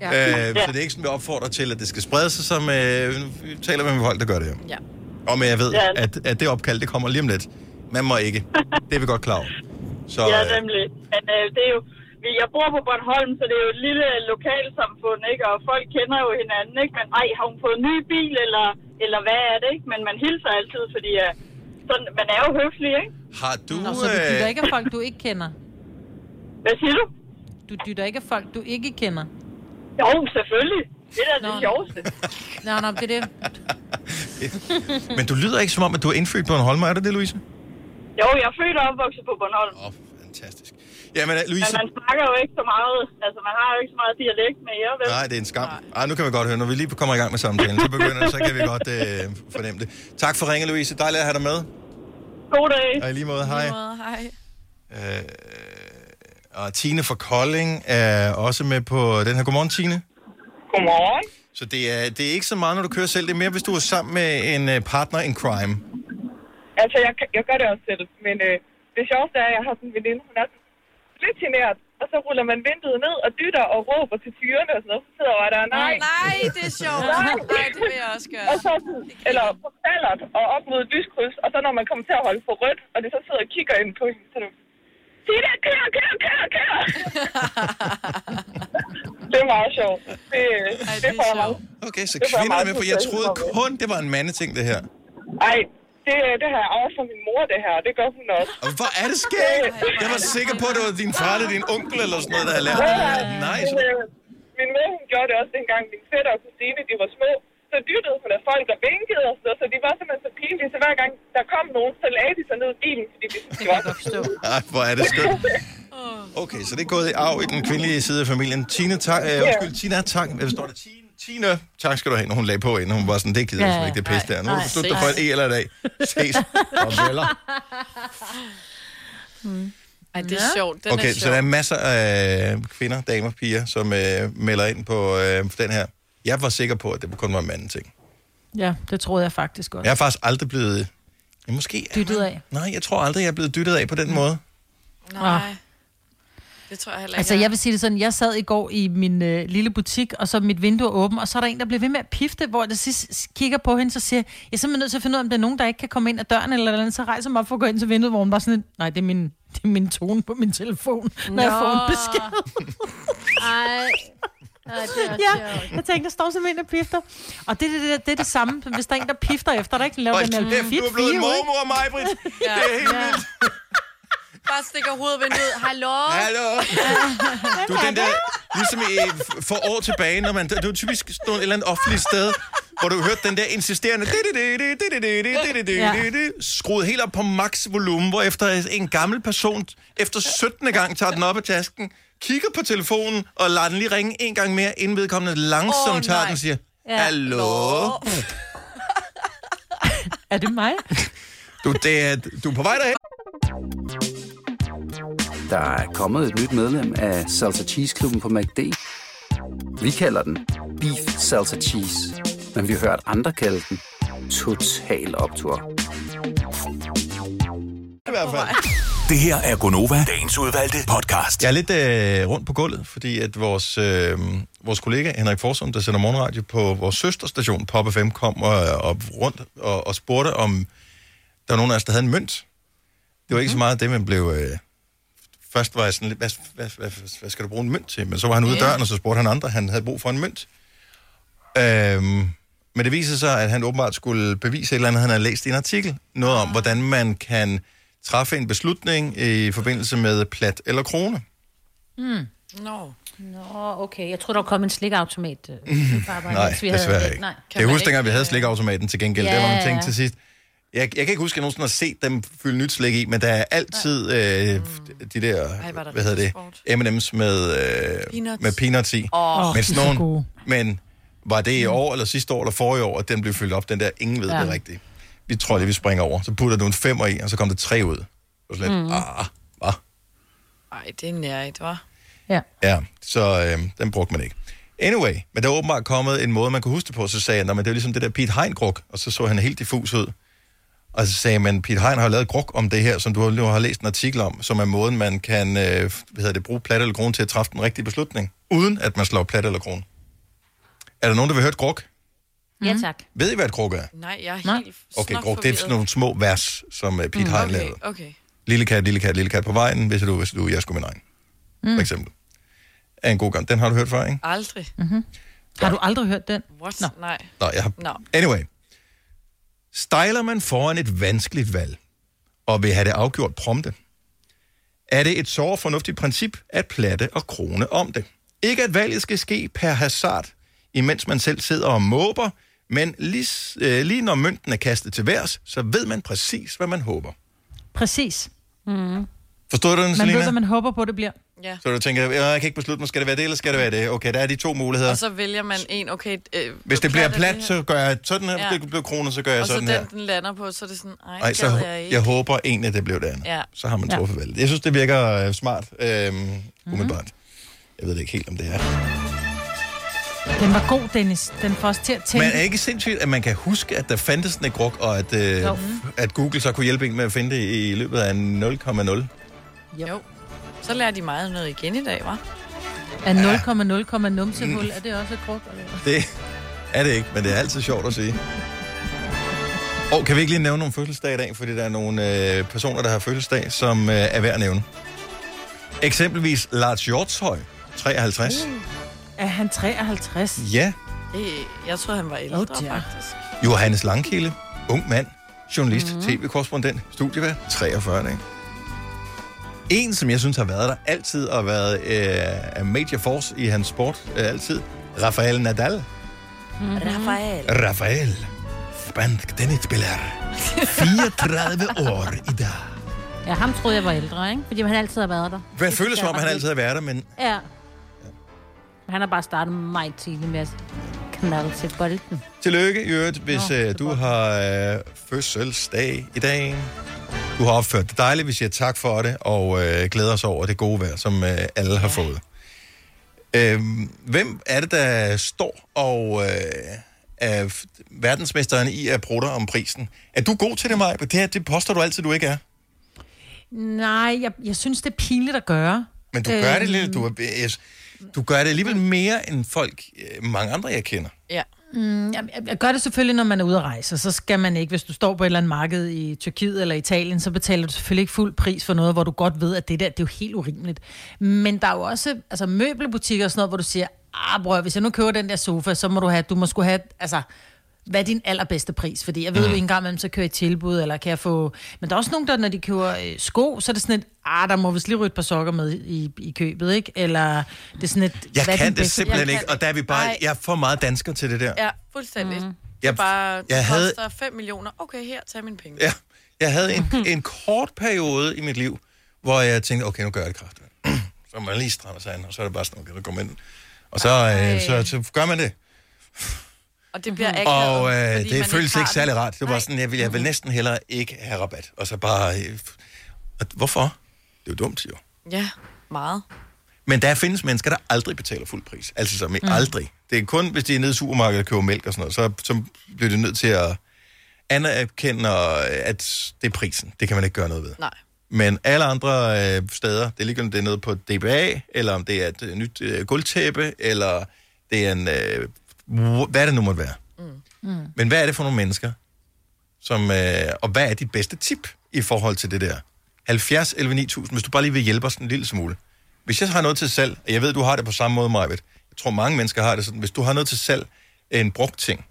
Ja. Øh, så det er ikke sådan, vi opfordrer til, at det skal sprede sig, som øh, vi taler med folk, der gør det her. Ja. Og men jeg ved, Ja. at, at det opkald, det kommer lige om lidt. Man må ikke. Det er vi godt klar over. Så, Ja, øh, nemlig. Men øh, det er jo, jeg bor på Bornholm, så det er jo et lille lokalsamfund, ikke? Og folk kender jo hinanden, ikke? Men ej, har hun fået en ny bil, eller, eller hvad er det, ikke? Men man hilser altid, fordi uh, sådan, man er jo høflig, ikke? har du... Nå, så du dytter Øh, ikke af folk, du ikke kender. Hvad siger du? Du dytter ikke af folk, du ikke kender. Jo, selvfølgelig. Det er da det sjoveste. Nå, nå, det er det. men du lyder ikke som om, at du er indfødt på en Holmer, er det det, Louise? Jo, jeg er født og opvokset på Bornholm. Åh, oh, fantastisk. Jamen, øh, Men Louise... man snakker jo ikke så meget, altså man har jo ikke så meget dialekt med jer, vel? Nej, det er en skam. Ej, nu kan vi godt høre, når vi lige kommer i gang med samtalen, så begynder så kan vi godt øh, fornemme det. Tak for ringe, Louise. Dejligt at have dig med. God dag. Og i lige måde, hej. Hej. Øh, og Tine fra Kolding er også med på den her. Godmorgen, Tine. Godmorgen. Så det er, det er ikke så meget, når du kører selv. Det er mere, hvis du er sammen med en øh, partner in crime. Altså, jeg, jeg gør det også selv, men øh, det sjoveste er, at jeg har sådan en veninde, hun er lidt generet, og så ruller man vinduet ned og dytter og råber til tyrene og sådan noget, så sidder jeg der, nej, Nej, det er sjovt. Nej. Nej, det vil jeg også gøre. og så, eller på faldert og op mod et lyskryds, og så når man kommer til at holde for rødt, og det så sidder og kigger ind på hende, så er det, sig det, kør, kør, kør, kør. det er meget sjovt. Det, Ej, det, det er sjovt. Okay, så Det var kvinder er meget med på. Jeg troede kun, det var en mandeting, det her. Ej, det, det har jeg arvet fra min mor, det her, og det gør hun også. Og hvor er det skægt? Jeg var sikker på, at det var din far eller din onkel eller sådan noget, der havde lært det. Nej, så... Øh, min mor, hun gjorde det også dengang, min fætter og kusine, de var små. Så dyttede hun af folk og vinkede og sådan noget, så de var simpelthen så pinlige. Så hver gang der kom nogen, så lagde de sig ned i bilen, fordi de var så forstå. Ej, hvor er det skønt. Okay, så det er gået i arv i den kvindelige side af familien. Tine, tak. Øh, undskyld, Tina, tak. Hvad står der? Tine, Tine, tak skal du have, når hun lagde på inden. Hun var sådan, det gider jeg Ja, ja, ikke, det pis der. Nu har du besluttet dig for et E eller et A. Ses. Og veller. Ej, det er sjovt. Den Okay, er så sjov. der er masser af kvinder, damer, piger, som øh, melder ind på øh, den her. Jeg var sikker på, at det kun var en manden ting. Ja, det troede jeg faktisk også. Jeg er faktisk aldrig blevet... Ja, måske Dyttet af. Nej, jeg tror aldrig, jeg er blevet dyttet af på den måde. Nej. Det tror jeg heller ikke. Altså, jeg vil sige det sådan, jeg sad i går i min øh, lille butik, og så mit vindue er åbent, og så er der en, der bliver ved med at pifte, hvor jeg sidst kigger på hende, så siger jeg, jeg er simpelthen nødt til at finde ud af, om der er nogen, der ikke kan komme ind ad døren, eller noget, så rejser mig op for at gå ind til vinduet, hvor hun bare sådan, nej, det er min, det er min tone på min telefon, når jeg får en Nå. besked. Ej. Ej, det er Ja, jeg tænkte, der står simpelthen en, der pifter. Og det, det, det, det er det samme, hvis der er en, der pifter efter, der ikke laver den her fit du er blevet en mormor, mig, Britt. Ja. Det er helt Ja. vildt. Bare stikker hovedet vinduet. Hallo? Hallo. Du er den der, ligesom i, for år tilbage, når man, det var typisk sådan et eller andet offentligt sted, hvor du hørte den der insisterende, skruet helt op på max volumen, hvor efter en gammel person, efter 17. gang tager den op af tasken, kigger på telefonen og lader den lige ringe en gang mere, inden vedkommende langsomt tager nej. den og siger, hallo. Er det mig? Du, det er, du er på vej derhen. Der er kommet et nyt medlem af Salsa Cheese Klubben på MACD. Vi kalder den Beef Salsa Cheese, men vi har hørt andre kalde den Total Optor. I hvert fald. Det her er Gonova, dagens udvalgte podcast. Jeg er lidt øh, rundt på gulvet, fordi at vores, øh, vores kollega Henrik Forsum, der sender morgenradio på vores søsterstation, Pop FM, kom og, og rundt og, og spurgte, om der var nogen af os, der havde en mønt. Det var ikke så meget det, man blev... Øh, først var jeg sådan lidt, hvad, hvad, hvad, hvad skal du bruge en mønt til? Men så var han ude af døren, og så spurgte han andre, han havde brug for en mønt. Øhm, men det viser sig, at han åbenbart skulle bevise et eller andet, han havde læst i en artikel. Noget om, hvordan man kan træffe en beslutning i forbindelse med plat eller krone. Mm. Nå. Nå, okay. Jeg tror der kom en slikautomat. øh, Nej, vi desværre det. ikke. Nej. Kan jeg husker, dengang vi havde slikautomaten til gengæld, ja, der var man Ja, tænkt ja. til sidst, jeg, jeg kan ikke huske, at jeg nogensinde har set dem fylde nyt slik i, men der er altid øh, de der, Ej, var der hvad hedder det, M&M's med, øh, Peanuts. med peanuts i. Åh, men, sådan så nogle, men var det i år, eller sidste år, eller forrige år, at den blev fyldt op, den der, ingen ved ja. Det rigtigt. Vi tror lige, vi springer over. Så putter du en femmer i, og så kom der tre ud. Og så lidt, mm. ah, hvad? Ej, det er nærigt, hva'? Ja. Ja, så øh, den brugte man ikke. Anyway, men der er åbenbart kommet en måde, man kunne huske det på, så sagde jeg, "Nå, men det er ligesom det der Pete Hein-gruk, og så så han helt diffus ud. Og så sagde men Pete Hein har lavet et gruk om det her, som du nu har læst en artikel om, som er måden, man kan øh, hvad hedder det, bruge plat eller krone til at træffe den rigtige beslutning, uden at man slår plat eller krone. Er der nogen, der vil høre et gruk? Ja, tak. Ved I, hvad et gruk er? Nej, jeg er Nej. helt Okay, snot gruk, det er sådan nogle små vers, som uh, Pete mm, Hein Okay, lavede. okay. Lille kat, lille kat, lille kat på vejen, hvis du, hvis du, jeg skulle med egen. Mm. For eksempel. Er en god gang. Den har du hørt før, ikke? Aldrig. Har du aldrig hørt den? What? Nå. Nej. Nå, jeg har... Nå. Anyway. Stejler man foran et vanskeligt valg, og vil have det afgjort prompte, er det et så fornuftigt princip at platte og krone om det. Ikke at valget skal ske per hasard, imens man selv sidder og måber, men lige, øh, lige når mønten er kastet til værs, så ved man præcis, hvad man håber. Præcis. Forstod du den, Man Selina? ved, hvad man håber på, det bliver. Ja. Så du tænker, "Ja, jeg kan ikke beslutte mig, skal det være det, eller skal det være det? Okay, der er de to muligheder. Og så vælger man en, okay... Øh, Hvis det bliver er plat, så gør jeg sådan her. Ja. Hvis det bliver kroner, så gør jeg Og så sådan den, her. den lander på, så er det sådan, ej, Ej, så jeg, jeg ikke. jeg håber egentlig, at det blev det andet. Ja. Så har man Ja. truffet valget. Jeg synes, det virker øh, smart, Mhm. umiddelbart. Jeg ved det ikke helt, om det er. Den var god, Dennis. Den får os til at tænke. Men er ikke sindssygt, at man kan huske, at der fandtes sådan et gruk, og at, øh, Jo. at Google så kunne hjælpe en med at finde det i løbet af 0,0? Jo. Så lærer de meget noget igen i dag, hva'? Er 0,0, numsehul, er det også et kruk? Eller? Det er det ikke, men det er altid sjovt at sige. Og kan vi ikke lige nævne nogle fødselsdage i dag, fordi der er nogle øh, personer, der har fødselsdag, som øh, er værd at nævne. Eksempelvis Lars Hjortshøj, 53. Mm. Er han 53? Ja, Det, jeg tror, han var ældre, Oh, faktisk. Johannes Langkilde, ung mand, journalist, mm. tv-korrespondent, studievært, 43 dage. En, som jeg synes har været der altid, og været øh, en major force i hans sport, øh, altid, Rafael Nadal. Mm-hmm. Rafael. Rafael, spansk tennisspiller, 34 år i dag. Ja, ham troede jeg var ældre, ikke? Fordi han altid har været der. Hvad føles som om, han altid har været der, men Ja. Men Han har bare startet meget tidligt med at knalde til bolden. tillykke i øvrigt, hvis Nå, øh, det du har øh, fødselsdag i dag. Du har opført det dejligt, vi siger tak for det, og øh, glæder os over det gode vejr, som øh, alle har fået. Øh, hvem er det, der står og øh, er verdensmesteren i at prutte om prisen? Er du god til det, Maja? Det, her, det påstår du altid, du ikke er. Nej, jeg, jeg synes, det er pinligt at gøre. Men du gør det Øhm. lidt, du, er, jeg- du gør det alligevel mere end folk, øh, mange andre, jeg kender. Ja. Mm, jeg, jeg- gør det selvfølgelig, når man er ude at rejse, så skal man ikke, hvis du står på et eller andet marked i Tyrkiet eller Italien, så betaler du selvfølgelig ikke fuld pris for noget, hvor du godt ved, at det der, det er jo helt urimeligt. Men der er jo også altså, møbelbutikker og sådan noget, hvor du siger, ah bror, hvis jeg nu køber den der sofa, så må du have, du må skulle have, altså, hvad er din allerbedste pris? Fordi jeg ved jo Mm. ikke engang, hvem så kører i tilbud, eller kan jeg få... Men der er også nogen, der, når de køber øh, sko, så er det sådan et, ah, der må vist lige ryge et par sokker med i, i købet, ikke? Eller det er sådan et... Jeg hvad kan det bedste simpelthen Jeg ikke, kan og der er vi bare, Ej. jeg er for meget dansker til det der. Ja, fuldstændig. Mm. Jeg- bare, det jeg havde- koster 5 millioner. Okay, her, tag mine penge. Ja, jeg havde en, en kort periode i mit liv, hvor jeg tænkte, okay, nu gør jeg det kraftigt. så man lige strammer sig an, og så er det bare sådan, okay, der kommer ind. Og så, øh, så, så gør man det. Og det bliver akavet, Og øh, fordi det føles har ikke særlig rart. Det var Nej. sådan, jeg vil, jeg vil næsten hellere ikke have rabat. Og så bare... Øh, og hvorfor? Det er jo dumt, jo. Ja, meget. Men der findes mennesker, der aldrig betaler fuld pris. Altså som Mm. aldrig. Det er kun, hvis de er nede i supermarkedet og køber mælk og sådan noget, så, så bliver de nødt til at anerkende, at det er prisen. Det kan man ikke gøre noget ved. Nej. Men alle andre øh, steder, det er ligegyldigt, det er noget på DBA, eller om det er et nyt øh, gulvtæppe, eller det er en... Øh, hvad det nu måtte være. Mm. Men hvad er det for nogle mennesker? Som, øh, og hvad er dit bedste tip i forhold til det der? 70 11 9000, hvis du bare lige vil hjælpe os en lille smule. Hvis jeg har noget til salg, og jeg ved, du har det på samme måde, Majbet. Jeg tror, mange mennesker har det sådan. Hvis du har noget til salg, en brugt ting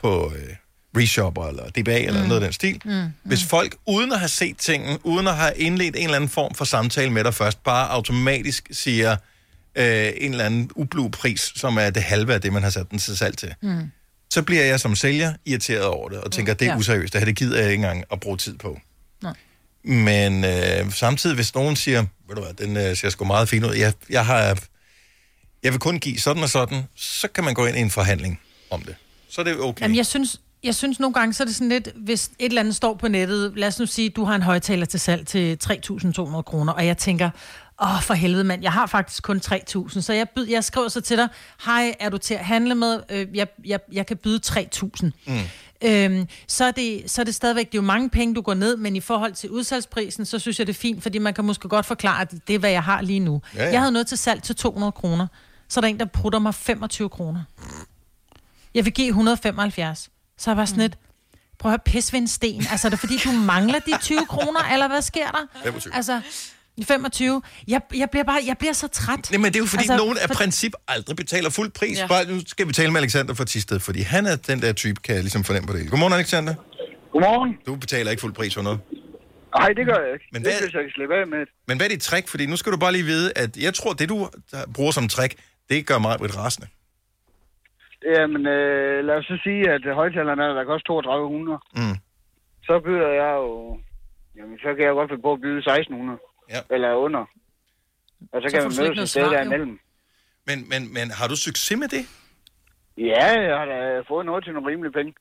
på øh, Reshopper eller DBA eller Mm. noget af den stil. Mm. Hvis folk, uden at have set tingen, uden at have indledt en eller anden form for samtale med dig først, bare automatisk siger øh, en eller anden ublu pris, som er det halve af det, man har sat den til salg til, Mm. så bliver jeg som sælger irriteret over det, og tænker, det er Ja. useriøst, det her det gider jeg ikke engang at bruge tid på. Nej. Men øh, samtidig, hvis nogen siger, ved du hvad, den øh, ser sgu meget fin ud, jeg, jeg har, jeg vil kun give sådan og sådan, så kan man gå ind i en forhandling om det. Så er det okay. Jamen, jeg synes, jeg synes nogle gange, så er det sådan lidt, hvis et eller andet står på nettet, lad os nu sige, du har en højtaler til salg til 3.200 kroner, og jeg tænker, åh, for helvede mand, jeg har faktisk kun 3.000, så jeg, byd, jeg skriver så til dig, hej, er du til at handle med? Øh, jeg, jeg, jeg kan byde 3.000. Mm. Øhm, så, er det, så er det stadigvæk, det er jo mange penge, du går ned, men i forhold til udsalgsprisen, så synes jeg, det er fint, fordi man kan måske godt forklare, at det er, hvad jeg har lige nu. Ja, ja. Jeg havde noget til salg til 200 kroner, så er der en, der prutter mig 25 kroner. Jeg vil give 175. Så er jeg bare sådan lidt, prøv at høre, pis ved en sten. Altså, er det fordi, du mangler de 20 kroner, eller hvad sker der? 25. Altså, 25. Jeg, jeg, bliver bare, jeg bliver så træt. Nej, men det er jo fordi, altså, nogen af for- princip aldrig betaler fuld pris. Ja. Bare, nu skal vi tale med Alexander fra Tisted, fordi han er den der type, kan jeg ligesom fornemme på det. Godmorgen, Alexander. Godmorgen. Du betaler ikke fuld pris for noget. Nej, det gør jeg ikke. Men Men det hvad- hvis jeg kan slippe af med det. Men hvad er dit trick? Fordi nu skal du bare lige vide, at jeg tror, det du bruger som trick, det gør mig et rasende. Jamen, øh, lad os så sige, at højtalerne er, der koster 3200. Mm. Så byder jeg jo... Jamen, så kan jeg godt finde på at byde 1600. Ja. Eller under. Og så, Så kan man mødes et sted derimellem. Men, men, men har du succes med det? Ja, jeg har da fået noget til nogle rimelige penge.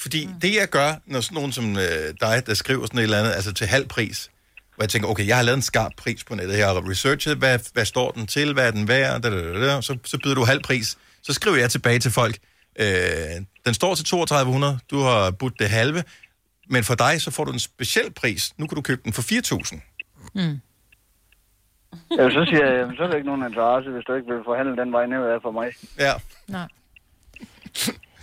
Fordi mm. det, jeg gør, når sådan nogen som øh, dig, der skriver sådan et eller andet, altså til halv pris, hvor jeg tænker, okay, jeg har lavet en skarp pris på nettet, jeg har researchet, hvad, hvad står den til, hvad er den værd, da, da, da, da, så, så byder du halv pris. Så skriver jeg tilbage til folk, øh, den står til 3200, du har budt det halve, men for dig, så får du en speciel pris. Nu kan du købe den for 4000. Mm. Ja, så siger jeg, jamen, så er der ikke nogen interesse, hvis du ikke vil forhandle den vej ned af for mig. Ja. Nej.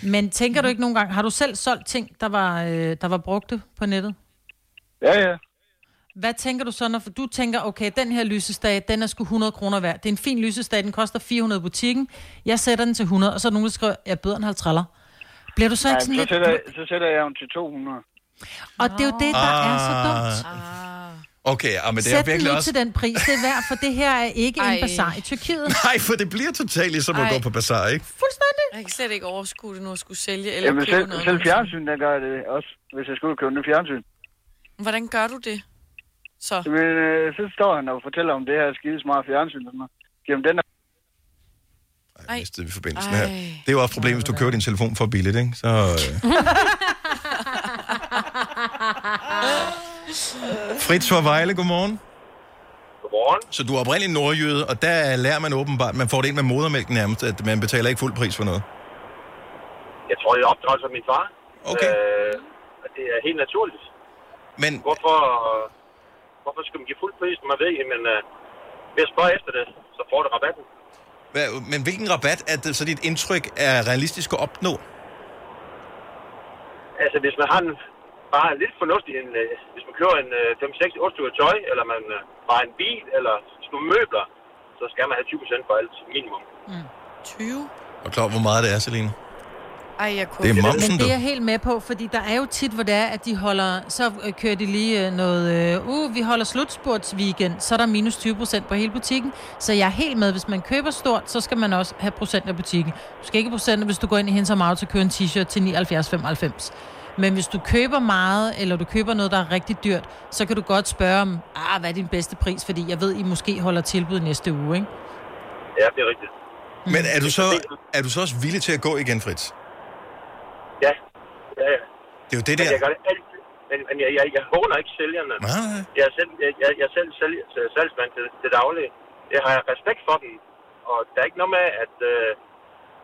Men tænker du ikke nogle gange, har du selv solgt ting, der var, øh, der var brugte på nettet? Ja, ja. Hvad tænker du så, når du tænker, okay, den her lysestage, den er sgu 100 kroner værd. Det er en fin lysestage, den koster 400 i butikken. Jeg sætter den til 100, og så er der nogen, der skriver, jeg bøder en halv træller. Bliver du så ikke sådan så, lidt... sætter, jeg- så sætter jeg den til 200. Og det er jo det, der er så dumt. Okay, ja, men det er Sæt den virkelig nu også... til den pris, det er værd, for det her er ikke Ej. en bazar i Tyrkiet. Nej, for det bliver totalt ligesom at Ej. gå på bazar, ikke? Fuldstændig. Jeg kan slet ikke overskue det nu at skulle sælge eller Jamen, købe selv, noget. selv fjernsyn, der gør jeg det også, hvis jeg skulle købe en fjernsyn. Hvordan gør du det? Så. Men øh, så står han og fortæller om det her skide smart fjernsyn. og noget. Jamen, den er... Ej, mistede vi forbindelsen her. Det er jo også et problem, hvis du køber din telefon for billigt, ikke? Så, øh. Fritz fra Vejle, godmorgen. Godmorgen. Så du er oprindelig nordjyde, og der lærer man åbenbart, man får det ind med modermælken nærmest, at man betaler ikke fuld pris for noget. Jeg tror, jeg opdraget som min far. Okay. Øh, og det er helt naturligt. Men... Hvorfor, hvorfor skal man give fuld pris, når man ved, at øh, ved at spørge efter det, så får du rabatten. Hvad, men hvilken rabat er det så dit indtryk er realistisk at opnå? Altså, hvis man har en, bare en lidt fornuftig, en, øh, hvis man køber en øh, 5, 6, 8 stykker tøj, eller man øh, bare en bil, eller sådan nogle møbler, så skal man have 20% for alt minimum. 20? Og klar, hvor meget det er, Celine? Ej, jeg kunne... Det er momsen, Men det er jeg helt med på, fordi der er jo tit, hvor det er, at de holder, så øh, kører de lige øh, noget, øh, uh, vi holder slutspurtsweekend, så er der minus 20 procent på hele butikken. Så jeg er helt med, hvis man køber stort, så skal man også have procent af butikken. Du skal ikke have procent, hvis du går ind i Hendes og Maut og køber en t-shirt til 79,95. Men hvis du køber meget, eller du køber noget, der er rigtig dyrt, så kan du godt spørge om, ah, hvad er din bedste pris, fordi jeg ved, I måske holder tilbud næste uge, ikke? Ja, det er rigtigt. Men er du, så, er du så også villig til at gå igen, Fritz? Ja, ja, ja. Det er jo det Men der. jeg gør det altid, men, men jeg, jeg, jeg håner ikke sælgerne. Nej. Jeg er selv, jeg, jeg, jeg er selv salg, salgsmand til, til daglig. Jeg har respekt for dem, og der er ikke noget med, at, øh,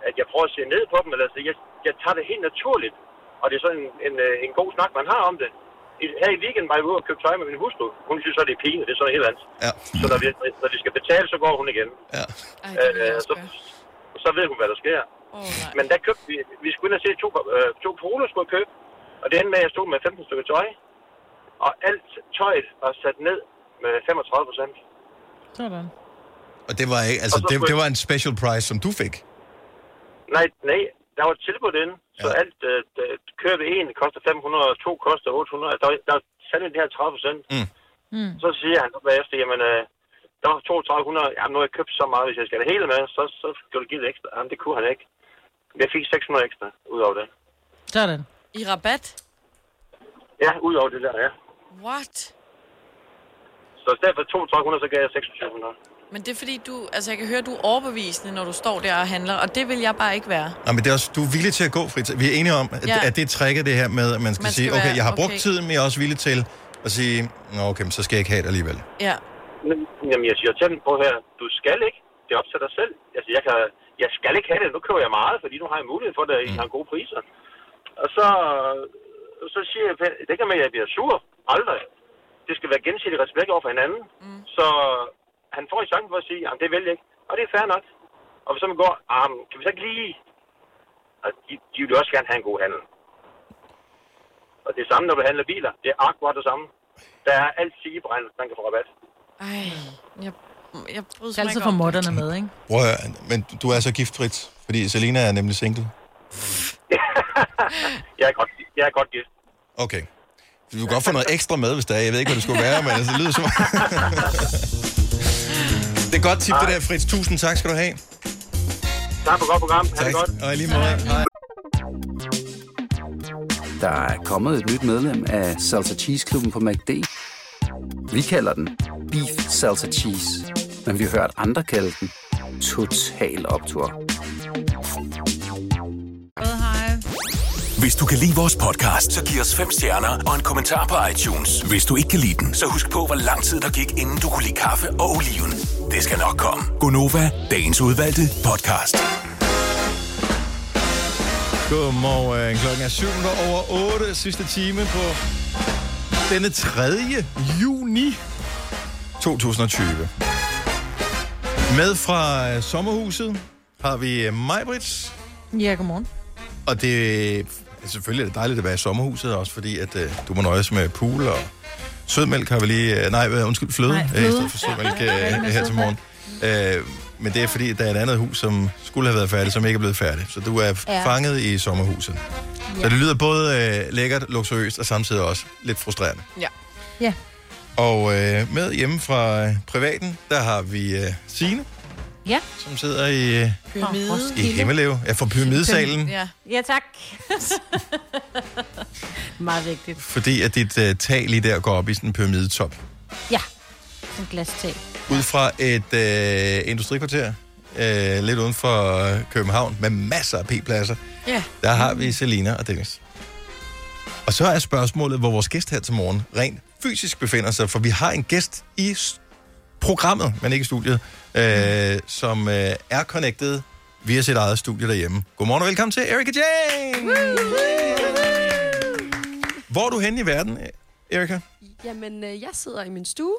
at jeg prøver at se ned på dem. Eller, altså, jeg, jeg tager det helt naturligt, og det er sådan en, en, øh, en god snak, man har om det. I- Her i weekenden var jeg ude og købe tøj med min hustru. Hun synes så, det er pine, det er sådan helt andet. Ja. Så når vi, når vi skal betale, så går hun igen. Ja. Øh, så, så ved hun, hvad der sker. Oh, Men der købte vi, vi skulle ind og se to, øh, to poler, skulle købe. Og det endte med, at jeg stod med 15 stykker tøj. Og alt tøjet var sat ned med 35 procent. Sådan. Og det var, ikke, altså, det, det var en special price, som du fik. Nej, nej, der var et tilbud inde. Så ja. alt øh, kører ved en koster 500, og to koster 800. Der, der er ind det her 30 procent. Mm. Mm. Så siger han bagefter, jamen, øh, der var 3200. Jamen, nu har jeg købt så meget, hvis jeg skal have det hele med, så, så skal du give det ekstra. Jamen, det kunne han ikke. Jeg fik 600 ekstra ud over det. Sådan. I rabat? Ja, ud over det der, ja. What? Så i stedet for 3200, så gav jeg 2600. Men det er fordi, du... Altså, jeg kan høre, du er overbevisende, når du står der og handler, og det vil jeg bare ikke være. Nå, men det er også, du er villig til at gå, Fritz. Vi er enige om, at, Ja. at det er tricket det her med, at man skal, Man skal sige, okay, være- jeg har brugt okay. tiden, men jeg er også villig til at sige, Nå, okay, men så skal jeg ikke have det alligevel. Ja. Men, Jamen, jeg siger til dem på her, du skal ikke. Det er op til dig selv. Altså, jeg, kan, jeg skal ikke have det. Nu køber jeg meget, fordi nu har jeg mulighed for det, og I har gode priser. Og så, så siger jeg, det kan med, at jeg bliver sur. Aldrig. Det skal være gensidig respekt over for hinanden. Mm. Så han får i chancen for at sige, jamen det vil jeg ikke. Og det er fair nok. Og hvis så man går, men kan vi så ikke lige... Og de, de vil jo også gerne have en god handel. Og det er samme, når du handler biler. Det er akkurat det samme. Der er altid beregnet, man kan få rabat. Ej, jeg, jeg bryder Skal altid få modderne med, ikke? Prøv at, men du er så giftfrit, fordi Selina er nemlig single. Jeg er godt, jeg er godt gift. Okay. Du kan godt få noget ekstra med, hvis der er. Jeg ved ikke, hvad det skulle være, men altså, det lyder som... det er godt tip, det der, Fritz. Tusind tak skal du have. Tak for godt program. Ha' det Tak. godt. Og i lige måde. Hej. Der er kommet et nyt medlem af Salsa Cheese Klubben på MACD. Vi kalder den Beef Salsa Cheese, men vi har hørt andre kalde den Total Optor. Hvis du kan lide vores podcast, så giv os fem stjerner og en kommentar på iTunes. Hvis du ikke kan lide den, så husk på, hvor lang tid der gik, inden du kunne lide kaffe og oliven. Det skal nok komme. Gonova, dagens udvalgte podcast. Godmorgen. Klokken er 7 over 8. Sidste time på denne 3. juni 2020. Med fra øh, sommerhuset har vi øh, Majbrits. Ja, godmorgen. Og det er selvfølgelig er det dejligt at være i sommerhuset, også fordi at øh, du må nøjes med pool og sødmælk har vi lige... Øh, nej, undskyld, fløde, Nej, øh, fløde. i stedet for sødmælk øh, her til morgen. Øh, men det er fordi, der er et andet hus, som skulle have været færdigt, som ikke er blevet færdigt. Så du er Ja. ja. fanget i sommerhuset. Ja. Så det lyder både øh, lækkert, luksuriøst og samtidig også lidt frustrerende. Ja. Ja. Og øh, med hjemme fra øh, privaten, der har vi øh, Signe, Ja. som sidder i, øh, Pyramide. i Himmeløv. Ja, fra pyramidesalen. Ja. Ja, tak. Meget vigtigt. Fordi at dit øh, tag lige der går op i sådan en pyramidetop. Ja. En glastag. Ud fra et øh, industrikvarter, øh, lidt uden for København, med masser af p-pladser. Ja. Der har vi Selina og Dennis. Og så er spørgsmålet, hvor vores gæst her til morgen rent fysisk befinder sig, for vi har en gæst i programmet, men ikke studiet, øh, som øh, er connected via sit eget studie derhjemme. Godmorgen og velkommen til Erika Jane! Hvor er du henne i verden, Erika? Jamen, øh, jeg sidder i min stue,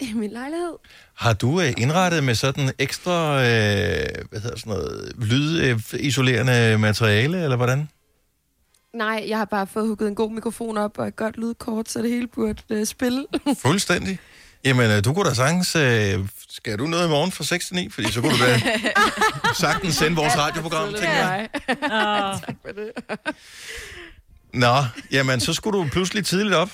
i min lejlighed. Har du øh, indrettet med sådan ekstra, øh, hvad hedder sådan noget, lydisolerende materiale, eller hvordan? Nej, jeg har bare fået hugget en god mikrofon op og et godt lydkort, så det hele burde øh, spille. Fuldstændig. Jamen, øh, du kunne da sagtens... Øh, skal du noget i morgen fra 6 til 9? Fordi så kunne du da sagtens sende vores radioprogram, tænker jeg. tak for det. Nå, jamen, så skulle du pludselig tidligt op.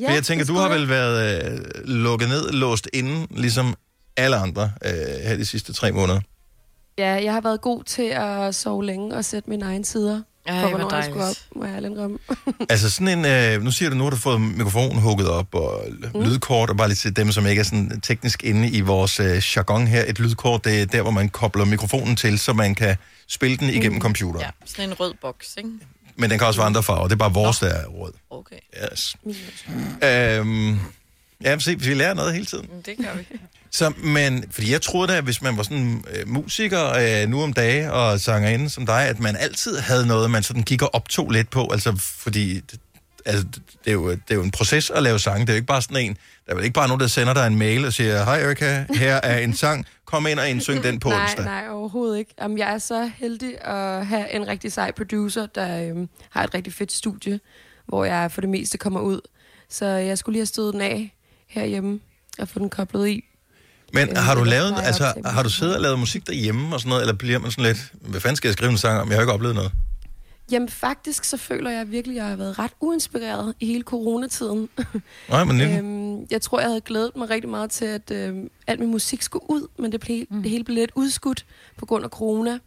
Ja, For jeg tænker, du har vel været øh, lukket ned, låst inde, ligesom alle andre øh, her de sidste tre måneder. Ja, jeg har været god til at sove længe og sætte mine egne tider. Ej, for hvor hvornår jeg skulle op, må jeg ærligt. Altså sådan en, øh, nu siger du, nu har du fået mikrofonen hugget op, og mm. lydkort, og bare lige til dem, som ikke er sådan teknisk inde i vores øh, jargon her. Et lydkort, det er der, hvor man kobler mikrofonen til, så man kan spille den igennem mm. computeren. Ja, sådan en rød boks, ikke? Men den kan også være andre farver. Det er bare vores, der er rød. Okay. Yes. Øhm, ja, se, vi lærer noget hele tiden. Mm, Det gør vi. Så, men, fordi jeg troede da, at hvis man var sådan øh, musiker øh, nu om dage og sangerinde som dig, at man altid havde noget, man sådan gik og optog lidt på, altså fordi altså, det, er jo, det er jo en proces at lave sange, det er jo ikke bare sådan en, der er vel ikke bare nogen, der sender dig en mail og siger, hej Erika, her er en sang, kom ind og indsyng den på nej, onsdag. Nej, overhovedet ikke. Jamen, jeg er så heldig at have en rigtig sej producer, der øhm, har et rigtig fedt studie, hvor jeg for det meste kommer ud. Så jeg skulle lige have stået den af herhjemme og få den koblet i. Men Øh, har du lavet, altså, har du siddet og lavet musik derhjemme og sådan noget, eller bliver man sådan lidt, hvad fanden skal jeg skrive en sang om, jeg har ikke oplevet noget? Jamen faktisk, så føler jeg virkelig, at jeg har været ret uinspireret i hele coronatiden. Nej, men øhm, jeg tror, jeg havde glædet mig rigtig meget til, at øhm, alt min musik skulle ud, men det, blev, mm. det hele blev lidt udskudt på grund af corona.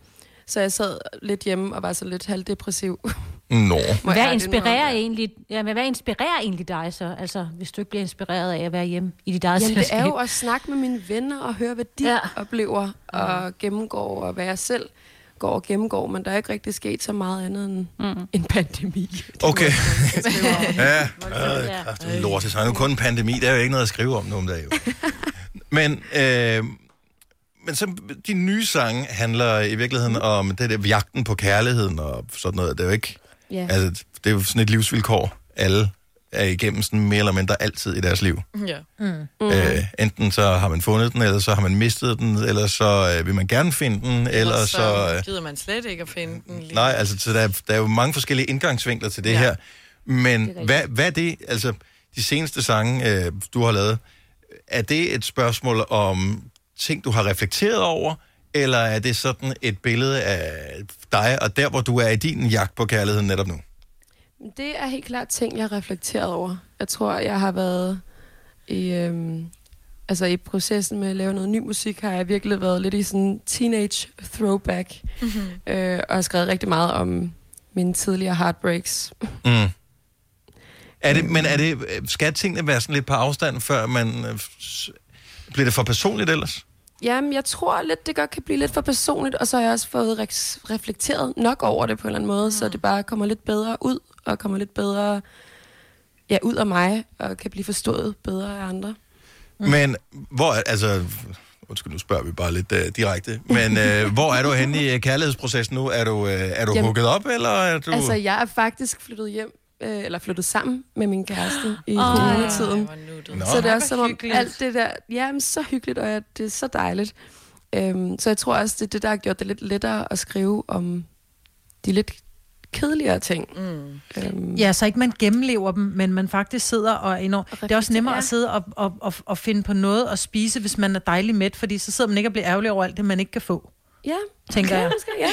Så jeg sad lidt hjemme og var så lidt halvdepressiv. Nå. Må jeg Hvad inspirerer, indrømme. egentlig, ja, men hvad inspirerer egentlig dig så? Altså, hvis du ikke bliver inspireret af at være hjemme i dit eget Jamen, det er selskab. jo at snakke med mine venner og høre, hvad de ja. oplever og gennemgår, og hvad jeg selv går og gennemgår, men der er ikke rigtig sket så meget andet end mm. en pandemi. Okay. ja, Ja. øh, kraftigt lort. Så er nu kun en pandemi, der er jo ikke noget at skrive om nu om dagen. jo. Men, øh, men så, de nye sange handler i virkeligheden om det der jagten på kærligheden og sådan noget. Det er jo ikke, Ja. altså, det er jo sådan et livsvilkår, alle er igennem sådan mere eller mindre altid i deres liv. Ja. Mm. Øh, enten så har man fundet den, eller så har man mistet den, eller så øh, vil man gerne finde den, eller så... så Øh, gider man slet ikke at finde den. lige. Nej, altså, så der, er- der er jo mange forskellige indgangsvinkler til det Ja. ja. her. Men Det er hvad, hvad er det, altså, de seneste sange, øh, du har lavet, er det et spørgsmål om ting, du har reflekteret over, eller er det sådan et billede af dig, og der, hvor du er i din jagt på kærligheden netop nu? Det er helt klart ting, jeg har reflekteret over. Jeg tror, jeg har været i, øhm, altså i processen med at lave noget ny musik, har jeg virkelig været lidt i sådan teenage throwback, Mhm. øh, og har skrevet rigtig meget om mine tidligere heartbreaks. Mm. Er det, men er det, skal tingene være sådan lidt på afstand, før man... øh, Bliver det for personligt ellers? Jamen, jeg tror lidt, det godt kan blive lidt for personligt, og så har jeg også fået re- reflekteret nok over det på en eller anden måde, mm. så det bare kommer lidt bedre ud, og kommer lidt bedre ja, ud af mig, og kan blive forstået bedre af andre. Mm. Men hvor, er- altså, undskyld, nu spørger vi bare lidt uh, direkte, men uh, hvor er du henne i kærlighedsprocessen nu? Er du, uh, er du Jamen, hugget op, eller er du... Altså, jeg er faktisk flyttet hjem, øh, eller flyttet sammen med min kæreste i Ej, coronatiden. Nå. Så det er også som om alt det der, ja, men så hyggeligt, og ja, det er så dejligt. Øhm, så jeg tror også, det er det, der har gjort det lidt lettere at skrive om de lidt kedeligere ting. Mm. Øhm, Ja, så ikke man gennemlever dem, men man faktisk sidder og er enormt... Det er også nemmere at sidde og, og, og, og finde på noget at spise, hvis man er dejlig mæt, fordi så sidder man ikke og bliver ærgerlig over alt det, man ikke kan få. Ja, tænker jeg. måske, ja.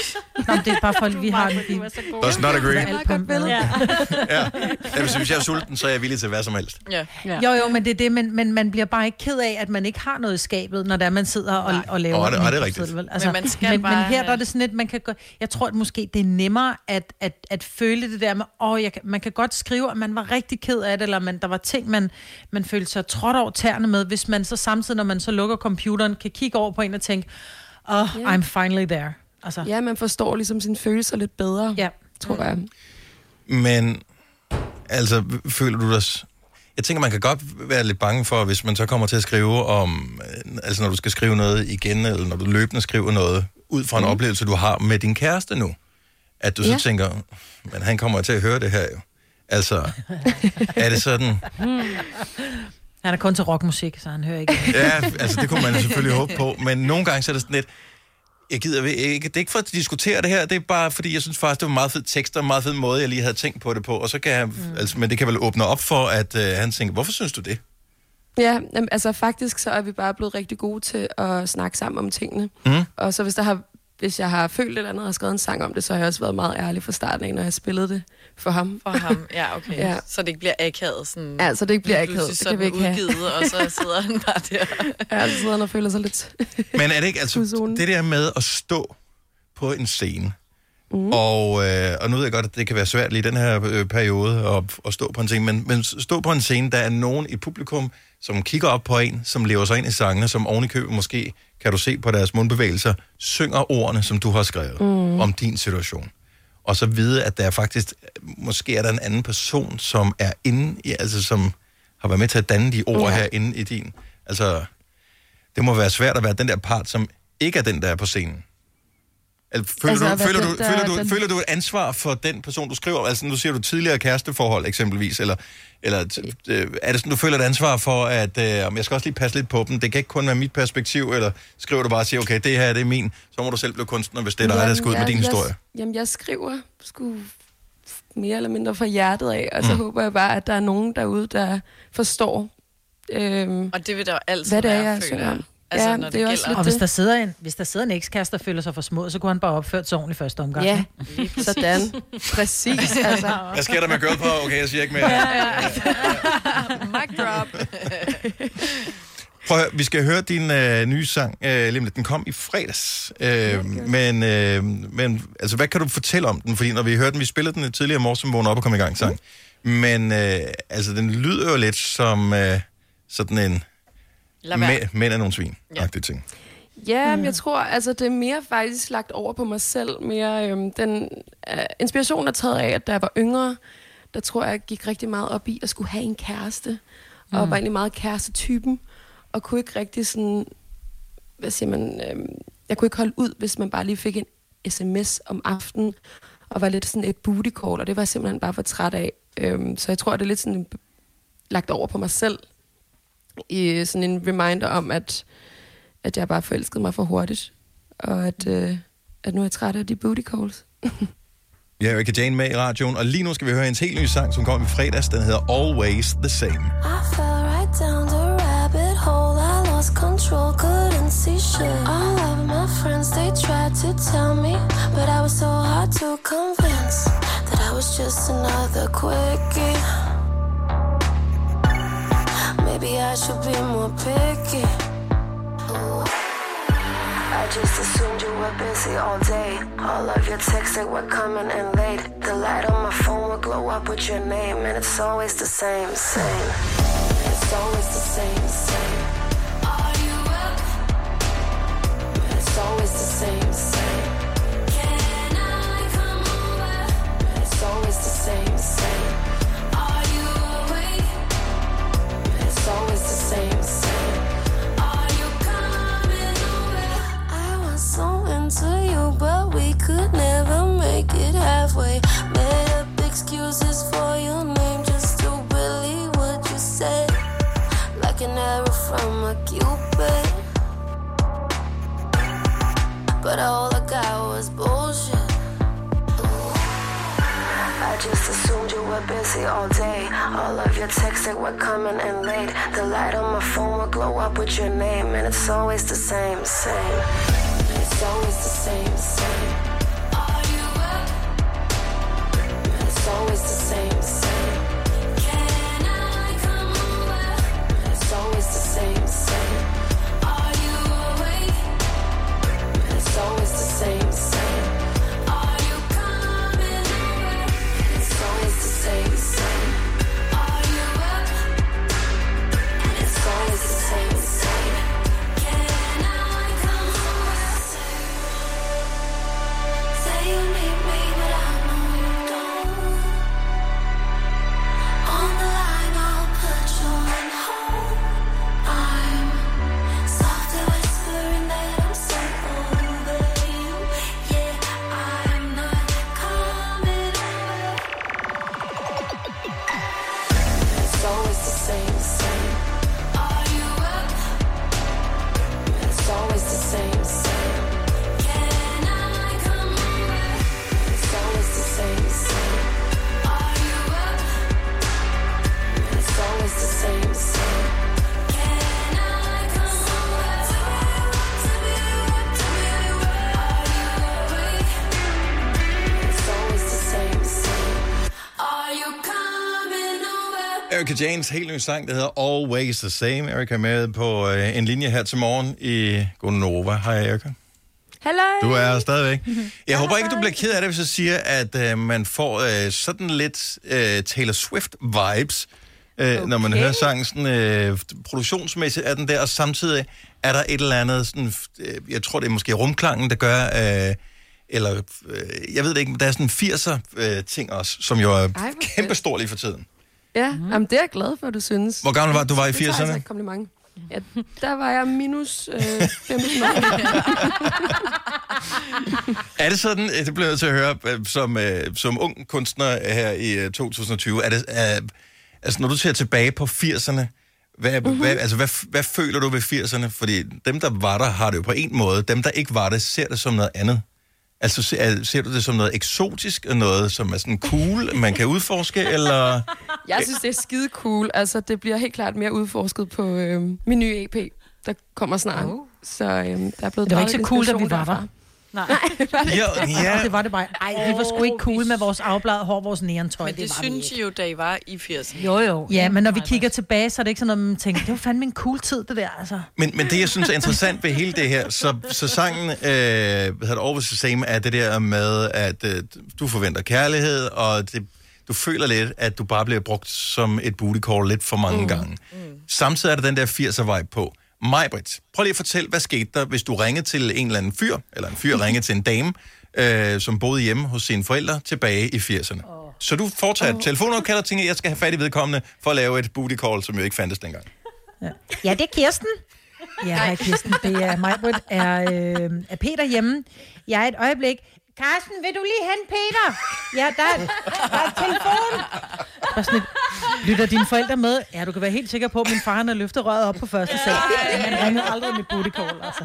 Nå, det er bare for, at vi har en... Vi, Does not agree. Ja. ja. ja. Hvis hvis jeg er sulten, så er jeg villig til hvad som helst. Ja. Jo, jo, men det er det, men, men man bliver bare ikke ked af, at man ikke har noget i skabet, når der man sidder og, og laver det- en åh, det er episode, rigtigt. vel? Altså, Men man skal men, bare men her der er det sådan lidt, man kan gå, jeg tror, at måske det er nemmere at, at, at føle det der med, åh, jeg man kan godt skrive, at man var rigtig ked af det, eller man, der var ting, man, man følte sig trådt over tæerne med, hvis man så samtidig, når man så lukker computeren, kan kigge over på en og tænke, oh, Ja. I'm finally there. Altså, ja, man forstår ligesom sine følelser lidt bedre, ja. tror jeg. Men, altså, føler du dig... Jeg tænker, man kan godt være lidt bange for, hvis man så kommer til at skrive om... øh, Altså, når du skal skrive noget igen, eller når du løbende skriver noget, ud fra en mm. oplevelse, du har med din kæreste nu, at du så Ja. tænker, men han kommer til at høre det her jo. Altså, er det sådan... Han er kun til rockmusik, så han hører ikke. Ja, altså, det kunne man selvfølgelig håbe på, men nogle gange så er det sådan lidt... Jeg gider ved- ikke, det er ikke for at diskutere det her, det er bare fordi, jeg synes faktisk, det var meget fed tekst og en meget fed måde, jeg lige havde tænkt på det på, og så kan jeg, mm. altså, men det kan vel åbne op for, at øh, han tænker, hvorfor synes du det? Ja, altså faktisk så er vi bare blevet rigtig gode til at snakke sammen om tingene. Mm. Og så hvis, der har, hvis jeg har følt et eller andet og har skrevet en sang om det, så har jeg også været meget ærlig fra starten af, når jeg spillede det for ham. For ham, ja, okay. Ja. Så det ikke bliver akavet. Sådan, Ja, så det ikke bliver akavet. Det kan vi sådan ikke have. udgivet, og så sidder han bare der. Ja, så sidder han og føler sig lidt... Men er det ikke, altså, det der med at stå på en scene, mm. og, øh, og nu ved jeg godt, at det kan være svært lige i den her øh, periode at, at stå på en scene, men, men stå på en scene, der er nogen i publikum, som kigger op på en, som lever sig ind i sangene, som oven i købet måske, kan du se på deres mundbevægelser, synger ordene, som du har skrevet mm. om din situation. og så vide, at der er faktisk, måske er der en anden person, som er inde i, altså som har været med til at danne de ord Ja. her inde i din. Altså, det må være svært at være den der part, som ikke er den, der er på scenen. Altså, føler, Altså, du, føler, du, der føler, er du, den- føler du et ansvar for den person, du skriver? Altså, nu siger du tidligere kæresteforhold eksempelvis, eller, eller øh, er det sådan, du føler et ansvar for, at øh, om jeg skal også lige passe lidt på dem, det kan ikke kun være mit perspektiv, eller skriver du bare og siger, okay, det her det er min, så må du selv blive kunstner, hvis det er dig, der skal ud med din jeg, historie. Jamen, jeg skriver sgu mere eller mindre fra hjertet af, og så mm. håber jeg bare, at der er nogen derude, der forstår, øhm, Og det vil der jo altid hvad det er, være, jeg føler synger jeg. om. Altså, Ja, når det det er også gælder. Og hvis der sidder en, hvis der sidder en ekskæreste, der føler sig for små, så kunne han bare opført sig ordentligt første omgang. Ja, ikke? sådan. Præcis, altså. Hvad sker der med girl på? Okay, jeg siger ikke mere. Mic drop. Prøv høre, vi skal høre din øh, nye sang, øh, lige lidt. Den kom i fredags. Øh, men, øh, men altså, hvad kan du fortælle om den? Fordi når vi hørte den, vi spillede den tidligere morges, som vågnede op og kom i gang sang. Men øh, altså, den lyder jo lidt som øh, sådan en. Mæ- mænd er nogle svin ja. ting. Ja, men jeg tror, altså det er mere faktisk lagt over på mig selv. Mere øhm, den øh, inspiration er taget af, at da jeg var yngre, der tror jeg, jeg gik rigtig meget op i at skulle have en kæreste. Og Mm. var egentlig meget kærestetypen. Og kunne ikke rigtig sådan, hvad siger man, øhm, jeg kunne ikke holde ud, hvis man bare lige fik en sms om aftenen, og var lidt sådan et booty call, og det var jeg simpelthen bare for træt af. Øhm, så jeg tror, det er lidt sådan lagt over på mig selv, i sådan en reminder om, at at jeg bare forelskede mig for hurtigt, og at, øh, at nu er jeg træt af de booty calls. Vi har Erika Jane med i radioen, og lige nu skal vi høre hendes helt nye sang, som kom i fredags. Den hedder Always the Same. I fell right down the rabbit hole. I lost control, couldn't see shit. All of my friends, they tried to tell me, but I was so hard to convince that I was just another quickie. Maybe I should be more picky. I just assumed you were busy all day. All of your texts they were coming in late. The light on my phone would glow up with your name, and it's always the same, same. It's always the same, same. Are you up? It's always the same. Halfway. Made up excuses for your name just to believe what you said. Like an arrow from a cupid. But all I got was bullshit. I just assumed you were busy all day. All of your texts they were coming in late. The light on my phone will glow up with your name, and it's always the same, same. It's always the same, same. Always the same, same. Janes helt nye sang, der hedder Always the Same. Erika er med på øh, en linje her til morgen i Gonova. Hej Erika. Hallo! Du er her stadigvæk. Jeg håber ikke, du bliver ked af det, hvis jeg siger, at øh, man får øh, sådan lidt øh, Taylor Swift-vibes, øh, okay. når man hører sangen. Sådan, øh, produktionsmæssigt er den der, og samtidig er der et eller andet, sådan, øh, jeg tror det er måske rumklangen, der gør, øh, eller øh, jeg ved det ikke, men der er sådan 80'er øh, ting også, som jo er kæmpestor lige for tiden. Ja, mm. jamen, det er jeg glad for, du synes. Hvor gammel var du? Du var i Det tager 80'erne? altså et kompliment. Ja, der var jeg minus øh, 15 år. Er det sådan, øh, det bliver jeg til at høre, øh, som, øh, som ung kunstner her i øh, 2020, er det, øh, altså når du ser tilbage på 80'erne, hvad, mm-hmm. hvad, altså, hvad, hvad føler du ved 80'erne? Fordi dem, der var der, har det jo på en måde. Dem, der ikke var det, ser det som noget andet. Altså, ser, ser du det som noget eksotisk, og noget, som er sådan cool, man kan udforske, eller... Jeg synes, det er skide cool. Altså, det bliver helt klart mere udforsket på øh, min nye EP, der kommer snart. Oh. Så øh, der er blevet Det var ikke så cool, da vi var der. Nej. Jo, ja. Det var det bare. Ej, vi var sgu ikke cool med vores afbladet hår, vores neontøj. Men det, var synes I jo, da I var i 80'erne. Jo, jo. Ja, men når vi kigger tilbage, så er det ikke sådan noget, man tænker, det var fandme en cool tid, det der, altså. Men, men det, jeg synes er interessant ved hele det her, så, så sangen, øh, det, Always the Same, er det der med, at øh, du forventer kærlighed, og det, du føler lidt, at du bare bliver brugt som et booty call lidt for mange mm. gange. Mm. Samtidig er der den der 80'er vibe på. Majbrit, prøv lige at fortælle, hvad skete der, hvis du ringede til en eller anden fyr, eller en fyr ringede til en dame, øh, som boede hjemme hos sine forældre tilbage i 80'erne. Oh. Så du foretager et telefonopkald og tænker, jeg skal have fat i vedkommende for at lave et booty call, som jo ikke fandtes dengang. Ja, det er Kirsten. Ja, hej Kirsten. Det er mig, Britt. Er, øh, er Peter hjemme? Jeg er et øjeblik. Carsten, vil du lige hente Peter? Ja, der, der er telefon. Bare sådan et, lytter dine forældre med? Ja, du kan være helt sikker på, at min far han har løftet røret op på første sal. Han ringede aldrig med booty call, altså.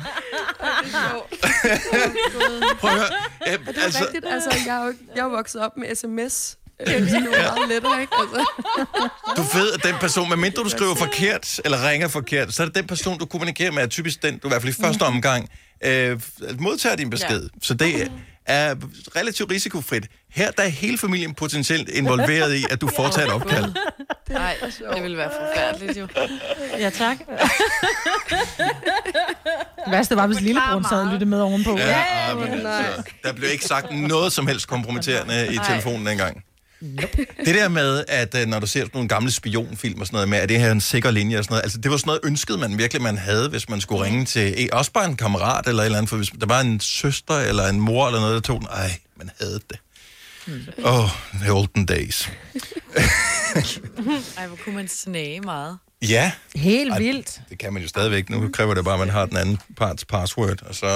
Prøv at høre. Ja, Er det altså... rigtigt? Altså, jeg er jo jeg er vokset op med sms. Det er jo meget lettere, ikke? Altså. Du ved, at den person, medmindre du skriver forkert, eller ringer forkert, så er det den person, du kommunikerer med, er typisk den, du i hvert fald i første omgang øh, modtager din besked. Ja. Så det er relativt risikofrit. Her der er hele familien potentielt involveret i, at du foretager et opkald. Nej, det ville være forfærdeligt jo. Ja, tak. Det værste var, hvis lillebror sad og lyttede med ovenpå. Ja, ja men, så, der blev ikke sagt noget som helst kompromitterende i telefonen engang. Det der med, at øh, når du ser sådan nogle gamle spionfilm og sådan noget med, at det her er en sikker linje og sådan noget, altså det var sådan noget ønsket, man virkelig man havde, hvis man skulle ringe til, også bare en kammerat eller et eller andet, for hvis der var en søster eller en mor eller noget, der tog den, ej, man havde det. Åh, oh, the olden days. Ej, hvor kunne man snage meget. Ja. Helt Ej, vildt. Det kan man jo stadigvæk. Nu kræver det bare, at man har den anden parts password, og så...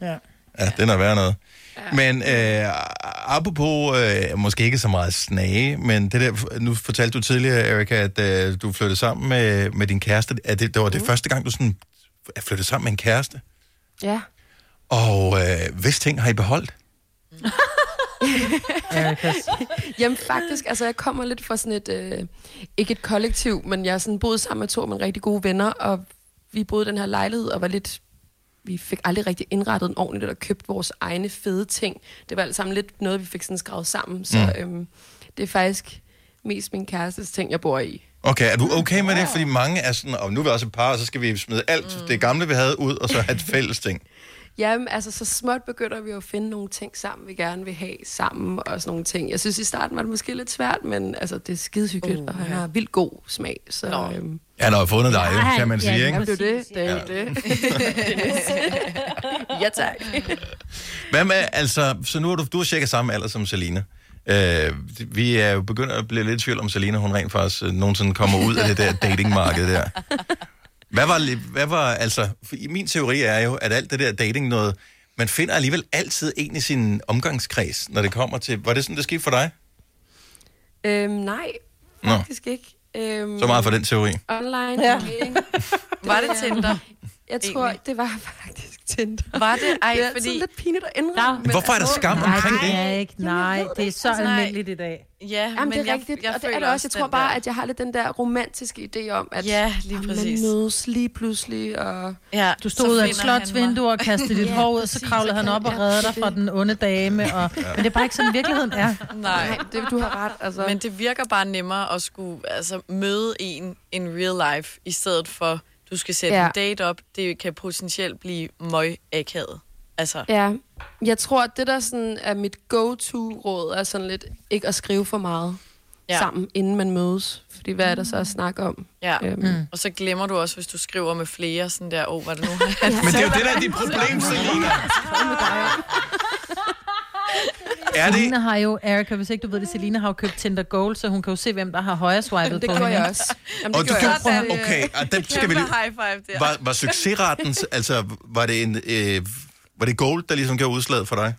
Ja. Ja, den er værd noget. Men øh, apropos, øh, måske ikke så meget snage, men det der, nu fortalte du tidligere, Erika, at øh, du flyttede sammen med, med din kæreste. Er det, det var det første gang, du sådan er flyttet sammen med en kæreste? Ja. Og øh, hvis ting har I beholdt? Jamen faktisk, altså jeg kommer lidt fra sådan et, øh, ikke et kollektiv, men jeg har sådan boet sammen med to af mine rigtig gode venner, og vi boede i den her lejlighed og var lidt, vi fik aldrig rigtig indrettet den ordentligt, eller købt vores egne fede ting. Det var alt sammen lidt noget, vi fik sådan skrevet sammen, så Mm. øhm, det er faktisk mest min kærestes ting, jeg bor i. Okay, er du okay med det? Fordi mange er sådan, og nu er vi også et par, og så skal vi smide alt mm. det gamle, vi havde ud, og så have et fælles ting. Jamen, altså, så småt begynder vi jo at finde nogle ting sammen, vi gerne vil have sammen, og sådan nogle ting. Jeg synes, i starten var det måske lidt svært, men altså, det er skidehyggeligt, uh, og han har vildt god smag. Så, øhm, Han har fundet dig, Ja, kan man sige, ikke? Jamen, det er jo det. Det er jo Ja. det. ja, tak. Hvad med, altså, så nu er du, du er cirka samme alder som Selina. Øh, vi er jo begyndt at blive lidt i tvivl om Selina, hun rent faktisk øh, nogensinde kommer ud af det der datingmarked der. Hvad var, hvad var, altså, for min teori er jo, at alt det der dating noget, man finder alligevel altid en i sin omgangskreds, når det kommer til, var det sådan, det skete for dig? Øhm, nej, Nå, faktisk ikke. Øhm, så meget for den teori. Online Ja. dating. Var det Tinder? Jeg tror, Egentlig? det var faktisk Tinder. Var det? Ej, det er fordi- lidt pinligt at indrømme. men Hvorfor er der skam Nej, omkring det det? er ikke. Nej, det er så Altså, nej. almindeligt i dag. Ja, Jamen, men det er jeg, rigtigt, jeg og det er det også. Jeg tror bare, der- at jeg har lidt den der romantiske idé om, at Ja, lige præcis. man mødes lige pludselig, og... Ja, Du stod så ud af et finder han slotsvindue og kastede dit Ja, hår ud, og så kravlede så han op og ja, reddede dig fra den onde dame. Og, Men det er bare ikke sådan, virkeligheden er. Nej. Nej, det, du har ret. Altså. Men det virker bare nemmere at skulle altså, møde en in real life, i stedet for, du skal sætte Ja. en date op. Det kan potentielt blive møg akavet. Altså, Ja, jeg tror, at det der sådan er mit go-to-råd, er sådan lidt ikke at skrive for meget Ja. ja. sammen, inden man mødes. Fordi hvad er der så at snakke om? ja. Øhm, Mm. Og så glemmer du også, hvis du skriver med flere, sådan der, åh, oh, var det nu? Men det er jo det, der er dit problem, Selina. Er det- Selina har jo, Erika, hvis ikke du ved det, Selina har jo købt Tinder Gold, så hun kan jo se, hvem der har højre swipet det på hende. jeg også. Jamen, Og du kan, okay, og den skal vi lige... high five der. Var, var succesraten, altså, var det en... Øh, var det gold, der ligesom gav udslaget for dig?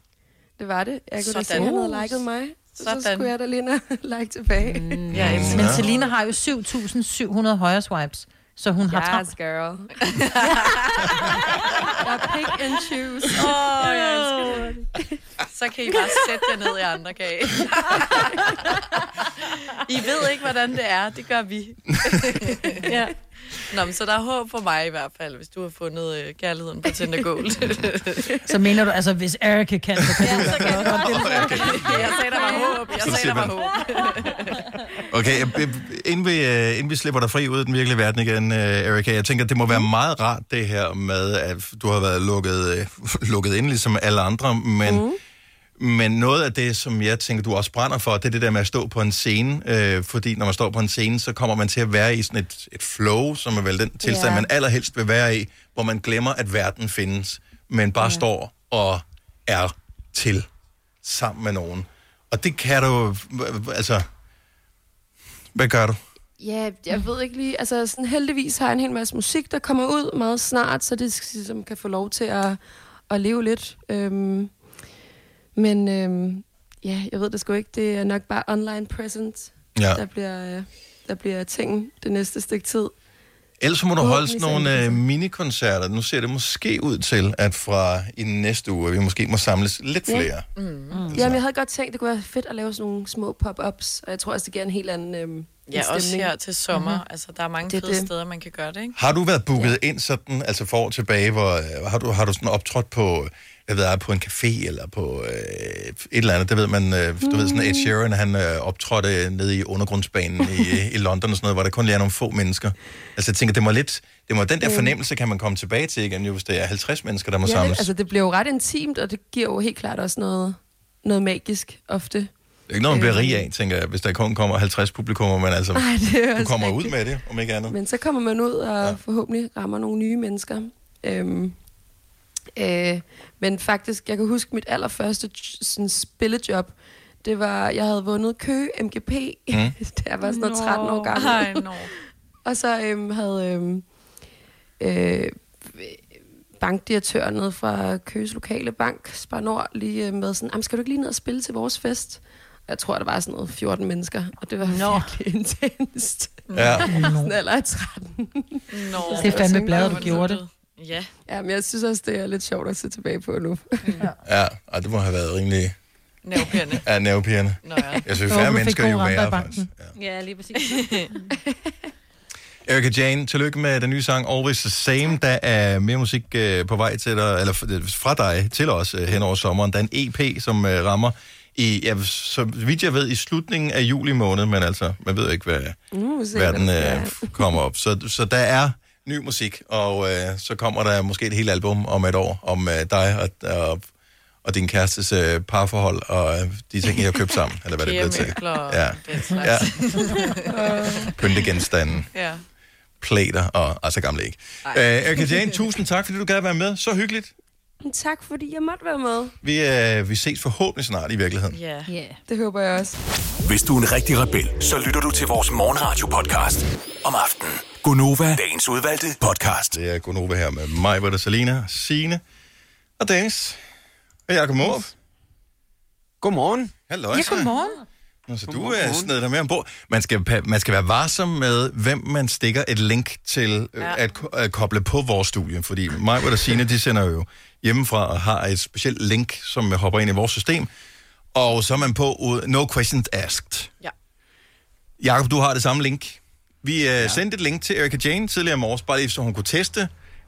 Det var det. Jeg kunne da se, Sådan. at han havde liket mig. Så, så Sådan. skulle jeg da lige like tilbage. Mm, ja, Men Selina har jo 7.700 højre swipes, så hun har travlt. Yes, girl. jeg pick and choose. Åh, oh, jeg elsker det. Så kan I bare sætte jer ned i andre kage. I ved ikke, hvordan det er. Det gør vi. ja. Nå, men så der er håb for mig i hvert fald, hvis du har fundet øh, kærligheden på Tinder Gold. Så mener du, altså, hvis Erika kan, så kan du så kan godt. jeg Jeg sagde, der var håb. Jeg Så sagde, der var håb. Okay, inden vi, øh, inden vi slipper dig fri ud i den virkelige verden igen, øh, Erika, jeg tænker, det må være meget rart det her med, at du har været lukket, øh, lukket ind ligesom alle andre, men, mm. Men noget af det, som jeg tænker, du også brænder for, det er det der med at stå på en scene, øh, fordi når man står på en scene, så kommer man til at være i sådan et, et flow, som er vel den tilstand, Ja. man allerhelst vil være i, hvor man glemmer, at verden findes, men bare står og er til sammen med nogen. Og det kan du, altså, hvad gør du? Ja, jeg ved ikke lige. Altså, sådan heldigvis har jeg en hel masse musik, der kommer ud meget snart, så det ligesom kan få lov til at, at leve lidt. Øhm, men øhm, ja, jeg ved det sgu ikke. Det er nok bare online presence, Ja. der, bliver, øh, der bliver ting det næste stykke tid. Ellers må du holde sådan Forhåbentlig nogle øh, minikoncerter. Nu ser det måske ud til, at fra i næste uge, vi måske må samles lidt Ja. flere. Mm. Mm. Jamen, jeg havde godt tænkt, det kunne være fedt at lave sådan nogle små pop-ups, og jeg tror også, det giver en helt anden øhm, Ja, en også stemning. her til sommer. Mhm. Mm-hmm. Altså, der er mange Det fede det. steder, man kan gøre det, ikke? Har du været booket ja. ind sådan, altså for år tilbage, hvor øh, har du, har du sådan optrådt på, jeg ved, på en café eller på øh, et eller andet, det ved man, øh, du ved sådan Ed Sheeran, han øh, optrådte nede i undergrundsbanen i, i London og sådan noget, hvor der kun lige er nogle få mennesker. Altså jeg tænker, det må lidt, det må den der Mm. fornemmelse kan man komme tilbage til igen, jo, hvis det er 50 mennesker, der må ja, samles. altså, det bliver jo ret intimt, og det giver jo helt klart også noget, noget magisk ofte. Det er ikke noget, man bliver rig af, tænker jeg, hvis der kun kommer 50 publikummer, men altså, Ej, du også kommer ud rigtigt. med det, om ikke andet. Men så kommer man ud og ja. forhåbentlig rammer nogle nye mennesker. Øhm, øh, men faktisk, jeg kan huske mit allerførste sådan, spillejob. Det var, jeg havde vundet Køge MGP, mm. da jeg var sådan noget 13 år gammel. Ej, nå. og så øhm, havde øhm, øh, bankdirektøren nede fra Køges lokale bank, Spar Nord, lige øh, med sådan, "Jamen, skal du ikke lige ned og spille til vores fest? Jeg tror, der var sådan noget 14 mennesker, og det var Nå. virkelig intenst. Ja. sådan alder af 13. Nå. Det er fandme bladet, du gjorde det. Ja. Ja, men jeg synes også, det er lidt sjovt at se tilbage på nu. Ja, og det må have været rimelig... Nervepirrende. Ja, nervepirrende. Nå ja. Jeg synes, færre mennesker jo værre, faktisk. Ja, lige præcis. Erika Jane, tillykke med den nye sang Always the Same. Der er mere musik øh, på vej til dig, eller f- fra dig til os øh, hen over sommeren. Der er en EP, som øh, rammer i, ja, så vidt jeg ved, i slutningen af juli måned, men altså, man ved ikke, hvad Uh, hvad der øh, kommer op. Så, så der er ny musik, og øh, så kommer der måske et helt album om et år, om øh, dig og, og, og din kærestes øh, parforhold, og øh, de ting, I har købt sammen, eller hvad det bliver til. Ja. ja. Pyntegenstande. ja. plater og altså gamle ikke. Øh, Erika Jane, tusind tak, fordi du gad være med. Så hyggeligt. Tak, fordi jeg måtte være med. Vi, øh, vi ses forhåbentlig snart i virkeligheden. Ja. Yeah. Det håber jeg også. Hvis du er en rigtig rebel, så lytter du til vores morgenradio-podcast om aftenen. Gunova, dagens udvalgte podcast. Det er Gunova her med mig, hvor der Salina, Signe og Dennis. Og Jacob Måb. Godmorgen. Hallo. Ja, godmorgen. Nå, så du er sned der med ombord. Man skal, man skal være varsom med, hvem man stikker et link til øh, Ja. at, at koble på vores studie. Fordi mig og Signe, de sender jo hjemmefra og har et specielt link, som hopper ind i vores system. Og så er man på no questions asked. Ja. Jakob, du har det samme link. Vi uh, ja. sendte et link til Erika Jane tidligere i morges, bare lige så hun kunne teste.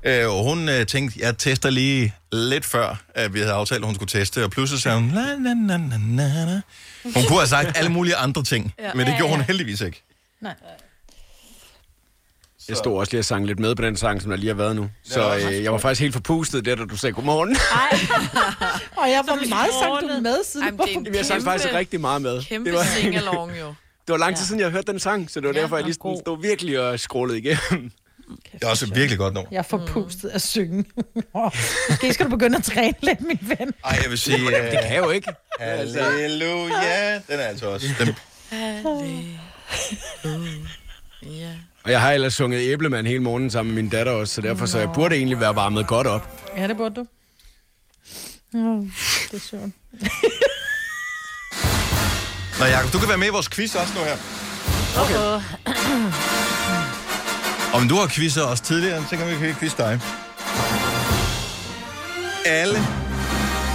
Uh, og hun uh, tænkte, jeg tester lige lidt før, at vi havde aftalt, at hun skulle teste. Og pludselig sagde hun, la, la, la, la, la, la. Hun kunne have sagt alle mulige andre ting, Ja. men det Ja, gjorde hun heldigvis ikke. Nej. Jeg stod også lige og sang lidt med på den sang, som der lige har været nu. Så øh, jeg var faktisk helt forpustet der, da du sagde godmorgen. Og jeg var meget sang du med, siden Jamen, det er en Jamen, jeg sang faktisk rigtig meget med. Kæmpe det var, sing-along jo. det var lang tid siden, jeg hørte den sang, så det var Ja, derfor, jeg lige stod virkelig og scrollede igennem. Det er også et virkelig godt nummer. Jeg er forpustet af synge. Måske skal du begynde at træne lidt, min ven. Ej, jeg vil sige... Uh, Det kan jo ikke. Halleluja. Den er altså også... Den, Ja. Og jeg har ellers sunget æblemand hele morgenen sammen med min datter også, så derfor så jeg burde egentlig være varmet godt op. Ja, det burde du. Mm, det er sjovt. Nå, Jacob, du kan være med i vores quiz også nu her. Okay. Om du har quizet os tidligere, så kan vi quizze dig. Alle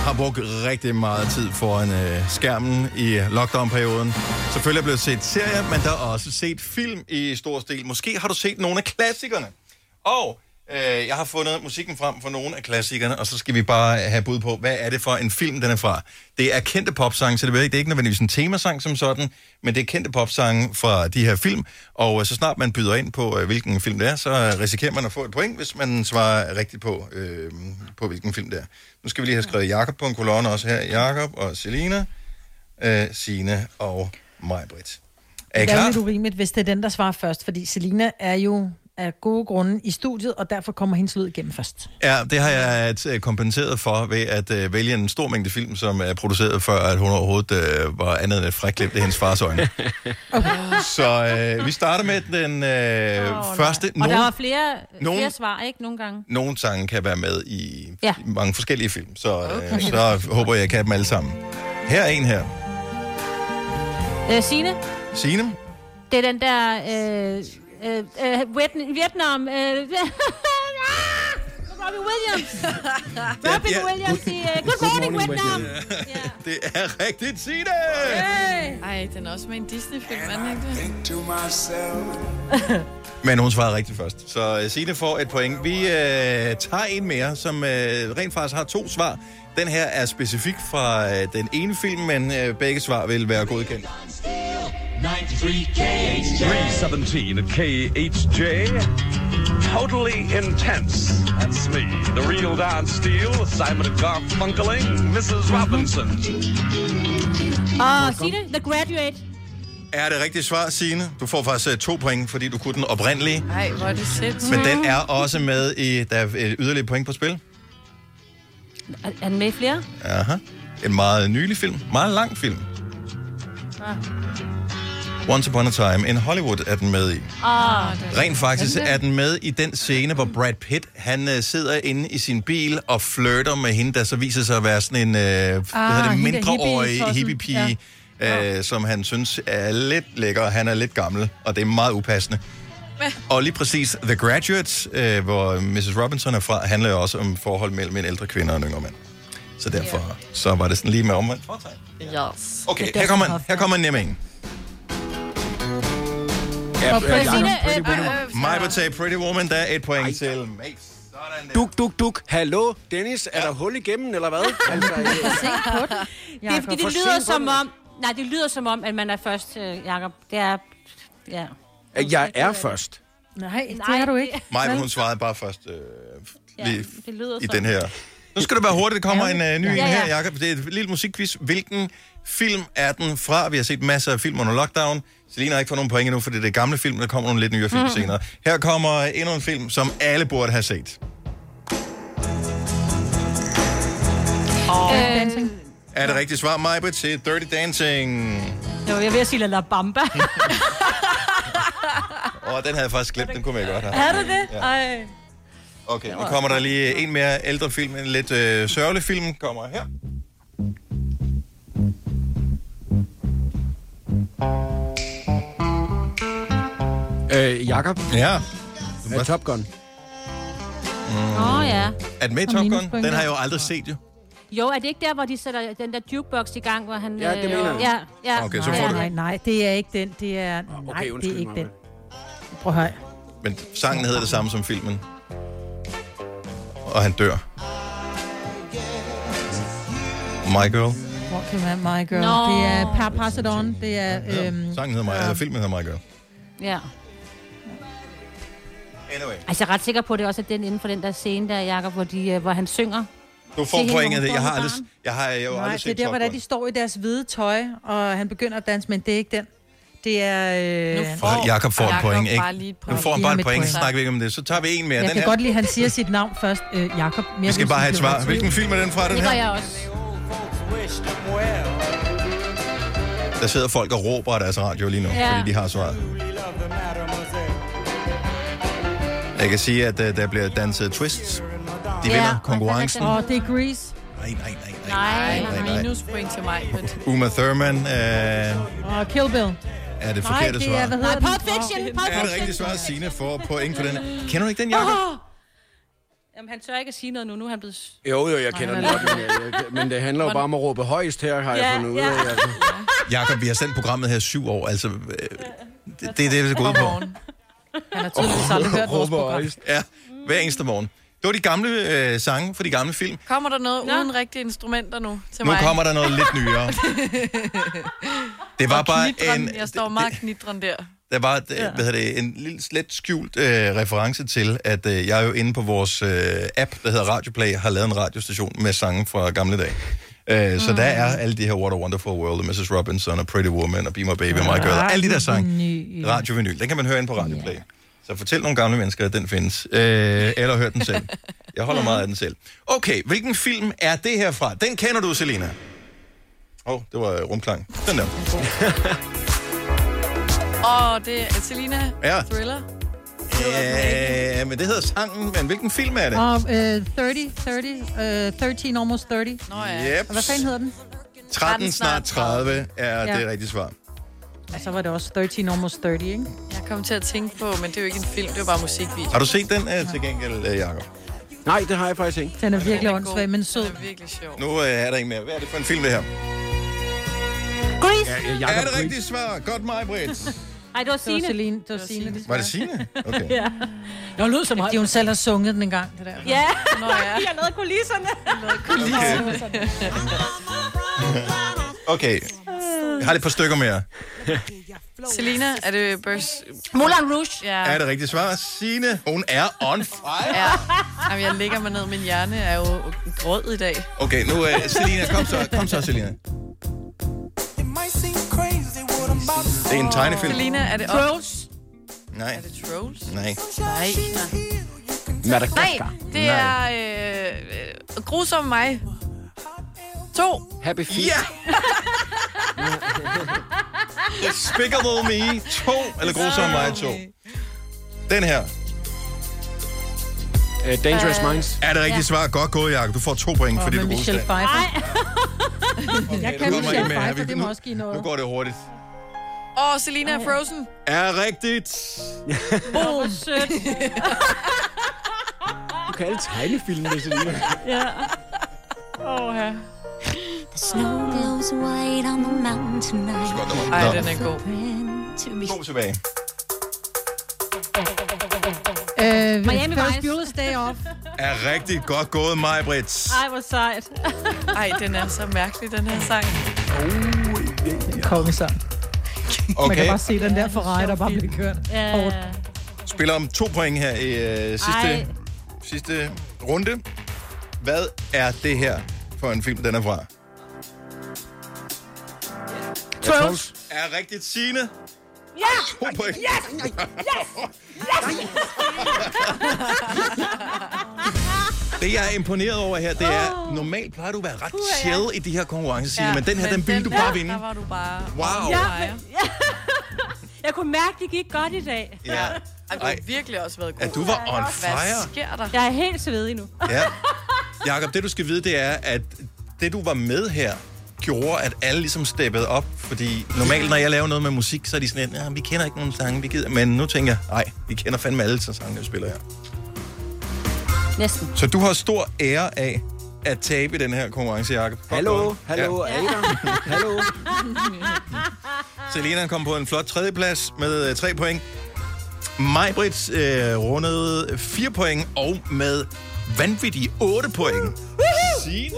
har brugt rigtig meget tid foran øh, skærmen i øh, lockdown-perioden. Selvfølgelig er blevet set serier, men der er også set film i stor stil. Måske har du set nogle af klassikerne. Og øh, jeg har fundet musikken frem for nogle af klassikerne, og så skal vi bare have bud på, hvad er det for en film, den er fra. Det er kendte popsange, så det er ikke, det er ikke nødvendigvis en temasang som sådan, men det er kendte popsange fra de her film, og øh, så snart man byder ind på, øh, hvilken film det er, så risikerer man at få et point, hvis man svarer rigtigt på, øh, på hvilken film det er. Nu skal vi lige have skrevet Jakob på en kolonne også her. Jakob og Selina, øh, Sine og Majbrit. Er I Det er jo klar? lidt urimeligt, hvis det er den, der svarer først, fordi Selina er jo af gode grunde i studiet, og derfor kommer hendes lyd igennem først. Ja, det har jeg øh, kompenseret for ved at øh, vælge en stor mængde film, som er produceret før, at hun overhovedet øh, var andet end et fræklimt i hendes fars øjne. Okay. Så øh, vi starter med den øh, oh, første. Og der var flere, nogen- flere svar, ikke? Nogle gange. nogle sange kan være med i, Ja. mange forskellige film, så, øh, så håber jeg, jeg kan dem alle sammen. Her er en her. Øh, Signe, Signe? det er den der... Øh, øh, øh, Vietnam... Vietnam øh, Robbie Williams. Robin ja. Williams i uh, Good Morning Vietnam. Det er rigtigt, Signe! Ej, den er også med en Disney-film, er ikke det? Men hun svarede rigtigt først. Så uh, Signe får et point. Vi uh, tager en mere, som uh, rent faktisk har to svar. Den her er specifik fra uh, den ene film, men uh, begge svar vil være godkendt. 93 KHJ. 317 at KHJ. Totally intense. That's me. The real Don Steele, Simon Garfunkeling, Mrs. Robinson. Og Signe, The Graduate. Er det rigtige svar, Signe? Du får faktisk uh, to point, fordi du kunne den oprindelige. Ej, hvor er det sindssygt. Men den er også med i... Der er et yderligere point på spil. Er, den med i flere? Aha. En meget nylig film. Meget lang film. Ah. Once Upon a Time in Hollywood er den med i. Ah, Rent faktisk er den med i den scene, hvor Brad Pitt, han uh, sidder inde i sin bil og flirter med hende, der så viser sig at være sådan en uh, hvad hedder det, mindreårig hippie-pige, ja. som han synes er lidt lækker. Han er lidt gammel, og det er meget upassende. Og lige præcis The Graduate, øh, hvor Mrs. Robinson er fra, handler jo også om forhold mellem en ældre kvinde og en yngre mand. Så derfor yeah. så var det sådan lige med omvendt fortegn. Yes. Okay, her kommer, her kommer en nem en. Ja, ja, Mig vil tage Pretty Woman, der er et point til Mace. Duk, duk, duk. Hallo, Dennis, er der hul igennem, eller hvad? Altså, den. Det for det lyder som om... Nej, det lyder som om, at man er først, øh, Jacob. Det er... Ja. Jeg er først. Nej, det er du ikke. Mig, hun svarede bare først øh, lige det lyder i den her. Nu skal det være hurtigt, der kommer en uh, ny Ja, en ja. her, Jacob. Det er et lille musikquiz. Hvilken film er den fra? Vi har set masser af film under lockdown. Selina har ikke fået nogen point endnu, for det er gamle film. Der kommer nogle lidt nyere film Mm. senere. Her kommer endnu en film, som alle burde have set. Øh, Dancing. Er det rigtigt svar, Majbrit, til Dirty Dancing? jo, jeg vil sige La Bamba. Og den havde jeg faktisk glemt, den kunne jeg godt have. er det det? Ja. Ej. Okay, nu kommer der lige en mere ældre film, en lidt øh, sørgelig film, kommer her. Øh, Jakob? Ja. Er Top Gun? Åh, oh, ja. Er den med i Top Gun? Den har jeg jo aldrig set, jo. Jo, er det ikke der, hvor de sætter den der jukebox i gang, hvor han... Ja, det øh, mener jeg. Ja, ja. Okay, så nej, får du- nej, nej, det er ikke den. Det er, nej, det er ikke mig, den. Prøv at høre. Men sangen hedder det samme som filmen. Og han dør. My Girl. Walking Man, My Girl. Nå. Det er Per Pass It On. Det er... Øhm, Sangen hedder My, eller filmen hedder My Girl. Ja. Anyway. Altså, jeg er ret sikker på, at det også er den inden for den der scene der, Jacob, hvor, de, øh, hvor han synger. Du får hende, pointet. Jeg har aldrig, jeg har jo nej, aldrig det er der, Top hvor der Gun. de står i deres hvide tøj, og han begynder at danse, men det er ikke den. Det er... Øh... Nu får Jakob får et point, ikke? lige et Nu point. får han bare et point, så point. snakker vi ikke om det. Så tager vi en mere. Jeg Den kan her. godt lide, at han siger sit navn først. Øh, Jakob. Vi skal bare have et svar. Hvilken film er den fra, den Det gør her? jeg også. Der sidder folk og råber af deres radio lige nu, Ja. fordi de har svaret. Jeg kan sige, at uh, der bliver danset twists. De vinder konkurrencen. Åh, det er Grease. Nej, nej, nej. Nej, nej, nej. minuspoint til mig. Uma Thurman uh, Og Kill Bill. er det Nej, forkerte det svar. er, hvad hedder Nej, den? Pulp Fiction. Pulp Er det Fiction. rigtigt svar? Signe får point for den. Kender du ikke den, Jacob? Åh! Jamen, han tør ikke at sige noget nu. Nu er han blevet... Jo, jo, jeg kender den Nej, godt, men, det handler jo bare om at råbe højst her, har jeg Ja, fundet ud ja. af. Altså. Jakob, vi har sendt programmet her syv år. Altså, øh, det, det er det, det går ud på. Han har tydeligvis aldrig hørt vores program. Ja, hver eneste morgen. Det var de gamle øh, sange for de gamle film. Kommer der noget uden rigtige instrumenter nu til Nu mig? kommer der noget lidt nyere. Det var Og bare knitren, en, Jeg står meget knitren der. der var øh, hvad hedder det, en lille slet skjult øh, reference til, at øh, jeg jo inde på vores øh, app, der hedder Radioplay, har lavet en radiostation med sange fra gamle dage. Øh, så der er alle de her What a Wonderful World, og Mrs. Robinson, og Pretty Woman, og Be My Baby, og My Girl, og alle de der sange. Radiovinyl. Den kan man høre ind på Radioplay. Så fortæl nogle gamle mennesker, at den findes. Øh, eller hør den selv. Jeg holder meget af den selv. Okay, hvilken film er det her fra? Den kender du, Selina. Åh, oh, det var øh, rumklang. Den der. Åh, det er Selina Ja. Thriller. Ja, men det hedder sangen, men hvilken film er det? Og øh, 30, 30, øh, 13, almost 30. Nå ja. Yep. Og hvad fanden hedder den? 13 snart 30 er Ja. det rigtige svar. Og så var det også 13, almost 30, ikke? Jeg kom til at tænke på, men det er jo ikke en film, det er bare musikvideo. Har du set den uh, til gengæld, uh, Jacob? Nej, det har jeg faktisk ikke. Den er virkelig åndssvag, men sød. Den er virkelig sjov. Nu uh, er der ikke mere. Hvad er det for en film, det her? Grease! Ja, ja, er det rigtige svar? Godt mig, Britt. Nej, det var Det var Signe. Celine. Det var Signe. Var det Signe? Okay. Ja. Jeg lød så meget. De hun selv har sunget den en gang, det der. Ja, Nå ja. jeg lavede kulisserne. Okay. Jeg har lidt par stykker mere. Selina, er det Burs... Moulin Rouge. Ja. Er det rigtige svar? Signe, hun er on fire. Ja. Jamen, jeg ligger mig ned. Min hjerne er jo grød i dag. Okay, nu uh, Selina, kom så, kom så, Selina. Det er en tegnefilm. Selina, er det Trolls. Nej, Er det Trolls? nej. Nej. Nej, Madagaskar. det er øh, øh, grusom mig. To. Happy Feet. Ja! Despicable Me 2, eller Grusom mig 2. Den her. Uh, Dangerous Minds. Er det rigtige svar? Godt gået, Jacob. Du får to point, Og fordi med du er god Michelle. Pfeiffer. Jeg nu kan Michelle med her. Pfeiffer, det nu- må også give noget. Nu går det hurtigt. Åh, oh, Selina er Frozen. Er rigtigt. Boom. Sødt. Du kan alle det Selina. Ja. Åh, ja. The snow glows white on the mountain tonight. Ej, den er god. To tilbage. Øh, Miami Ferris Vice. Bueller's Day Off. Er rigtig godt gået, mig, Britt. Ej, hvor sejt. Ej, den er så mærkelig, den her sang. Kongesang. Man kan Okay, bare se den der Ferrari, der bare bliver kørt. Ja. spiller om to point her i uh, sidste, Ej. sidste runde. Hvad er det her for en film, den er fra? Trolls. Er rigtigt, Signe? Ja! To point. Yes! Yes! Det, jeg er imponeret over her, det er, normalt plejer du at være ret chill i de her konkurrencer, Signe, men den her, den ville du bare vinde. Der var du bare... Wow. Ja, men, ja. Jeg kunne mærke, det gik godt i dag. Ja. Ej, du har virkelig også været god. At du var on Hvad fire. sker der? Jeg er helt svedig nu. Ja. Jakob, det du skal vide, det er, at det du var med her, gjorde, at alle ligesom steppede op. Fordi normalt, når jeg laver noget med musik, så er de sådan ja, vi kender ikke nogen sange, vi gider. Men nu tænker jeg, nej, vi kender fandme alle så sange, jeg spiller her. Næsten. Så du har stor ære af at tabe i den her konkurrence, Jacob. Hallo, hallo, Ja. Adam. Hallo. Selena kom på en flot tredjeplads med øh, tre point. Majbrit øh, rundede fire point, og med vanvittige otte point. Signe.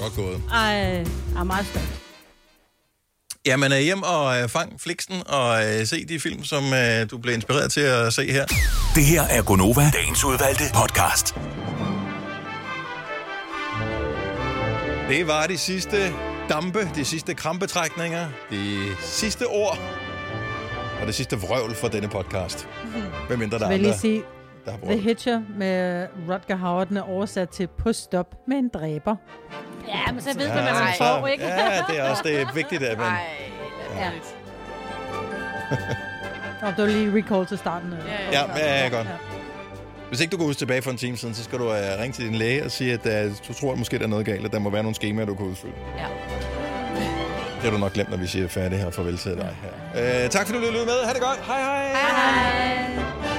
Godt gået. Ej, jeg er meget stolt. Jamen, hjem og øh, fang fliksen og øh, se de film, som øh, du blev inspireret til at se her. Det her er Gonova, dagens udvalgte podcast. Det var de sidste dampe, de sidste krampetrækninger, de sidste ord og det sidste vrøvl for denne podcast. Hvem mindre der Så er vil andre, lige sige, der har The vrøvl. Hitcher med Rutger Hauer, den er oversat til på stop med en dræber. Ja, men så ved man, hvad Ja, man får, ikke? Ja, det er også det er vigtigt, at man... Ja. Og det var lige recall til starten. øh. Ja, ja, ja, godt. Hvis ikke du går ud tilbage for en time siden, så skal du uh, ringe til din læge og sige, at uh, du tror at måske, der er noget galt, at der må være nogle skemaer, du kan udfylde. Ja. Det har du nok glemt, når vi siger færdig her. Farvel til dig her. Uh, tak fordi du lyttede med. Ha' det godt. Hej hej. Hej hej.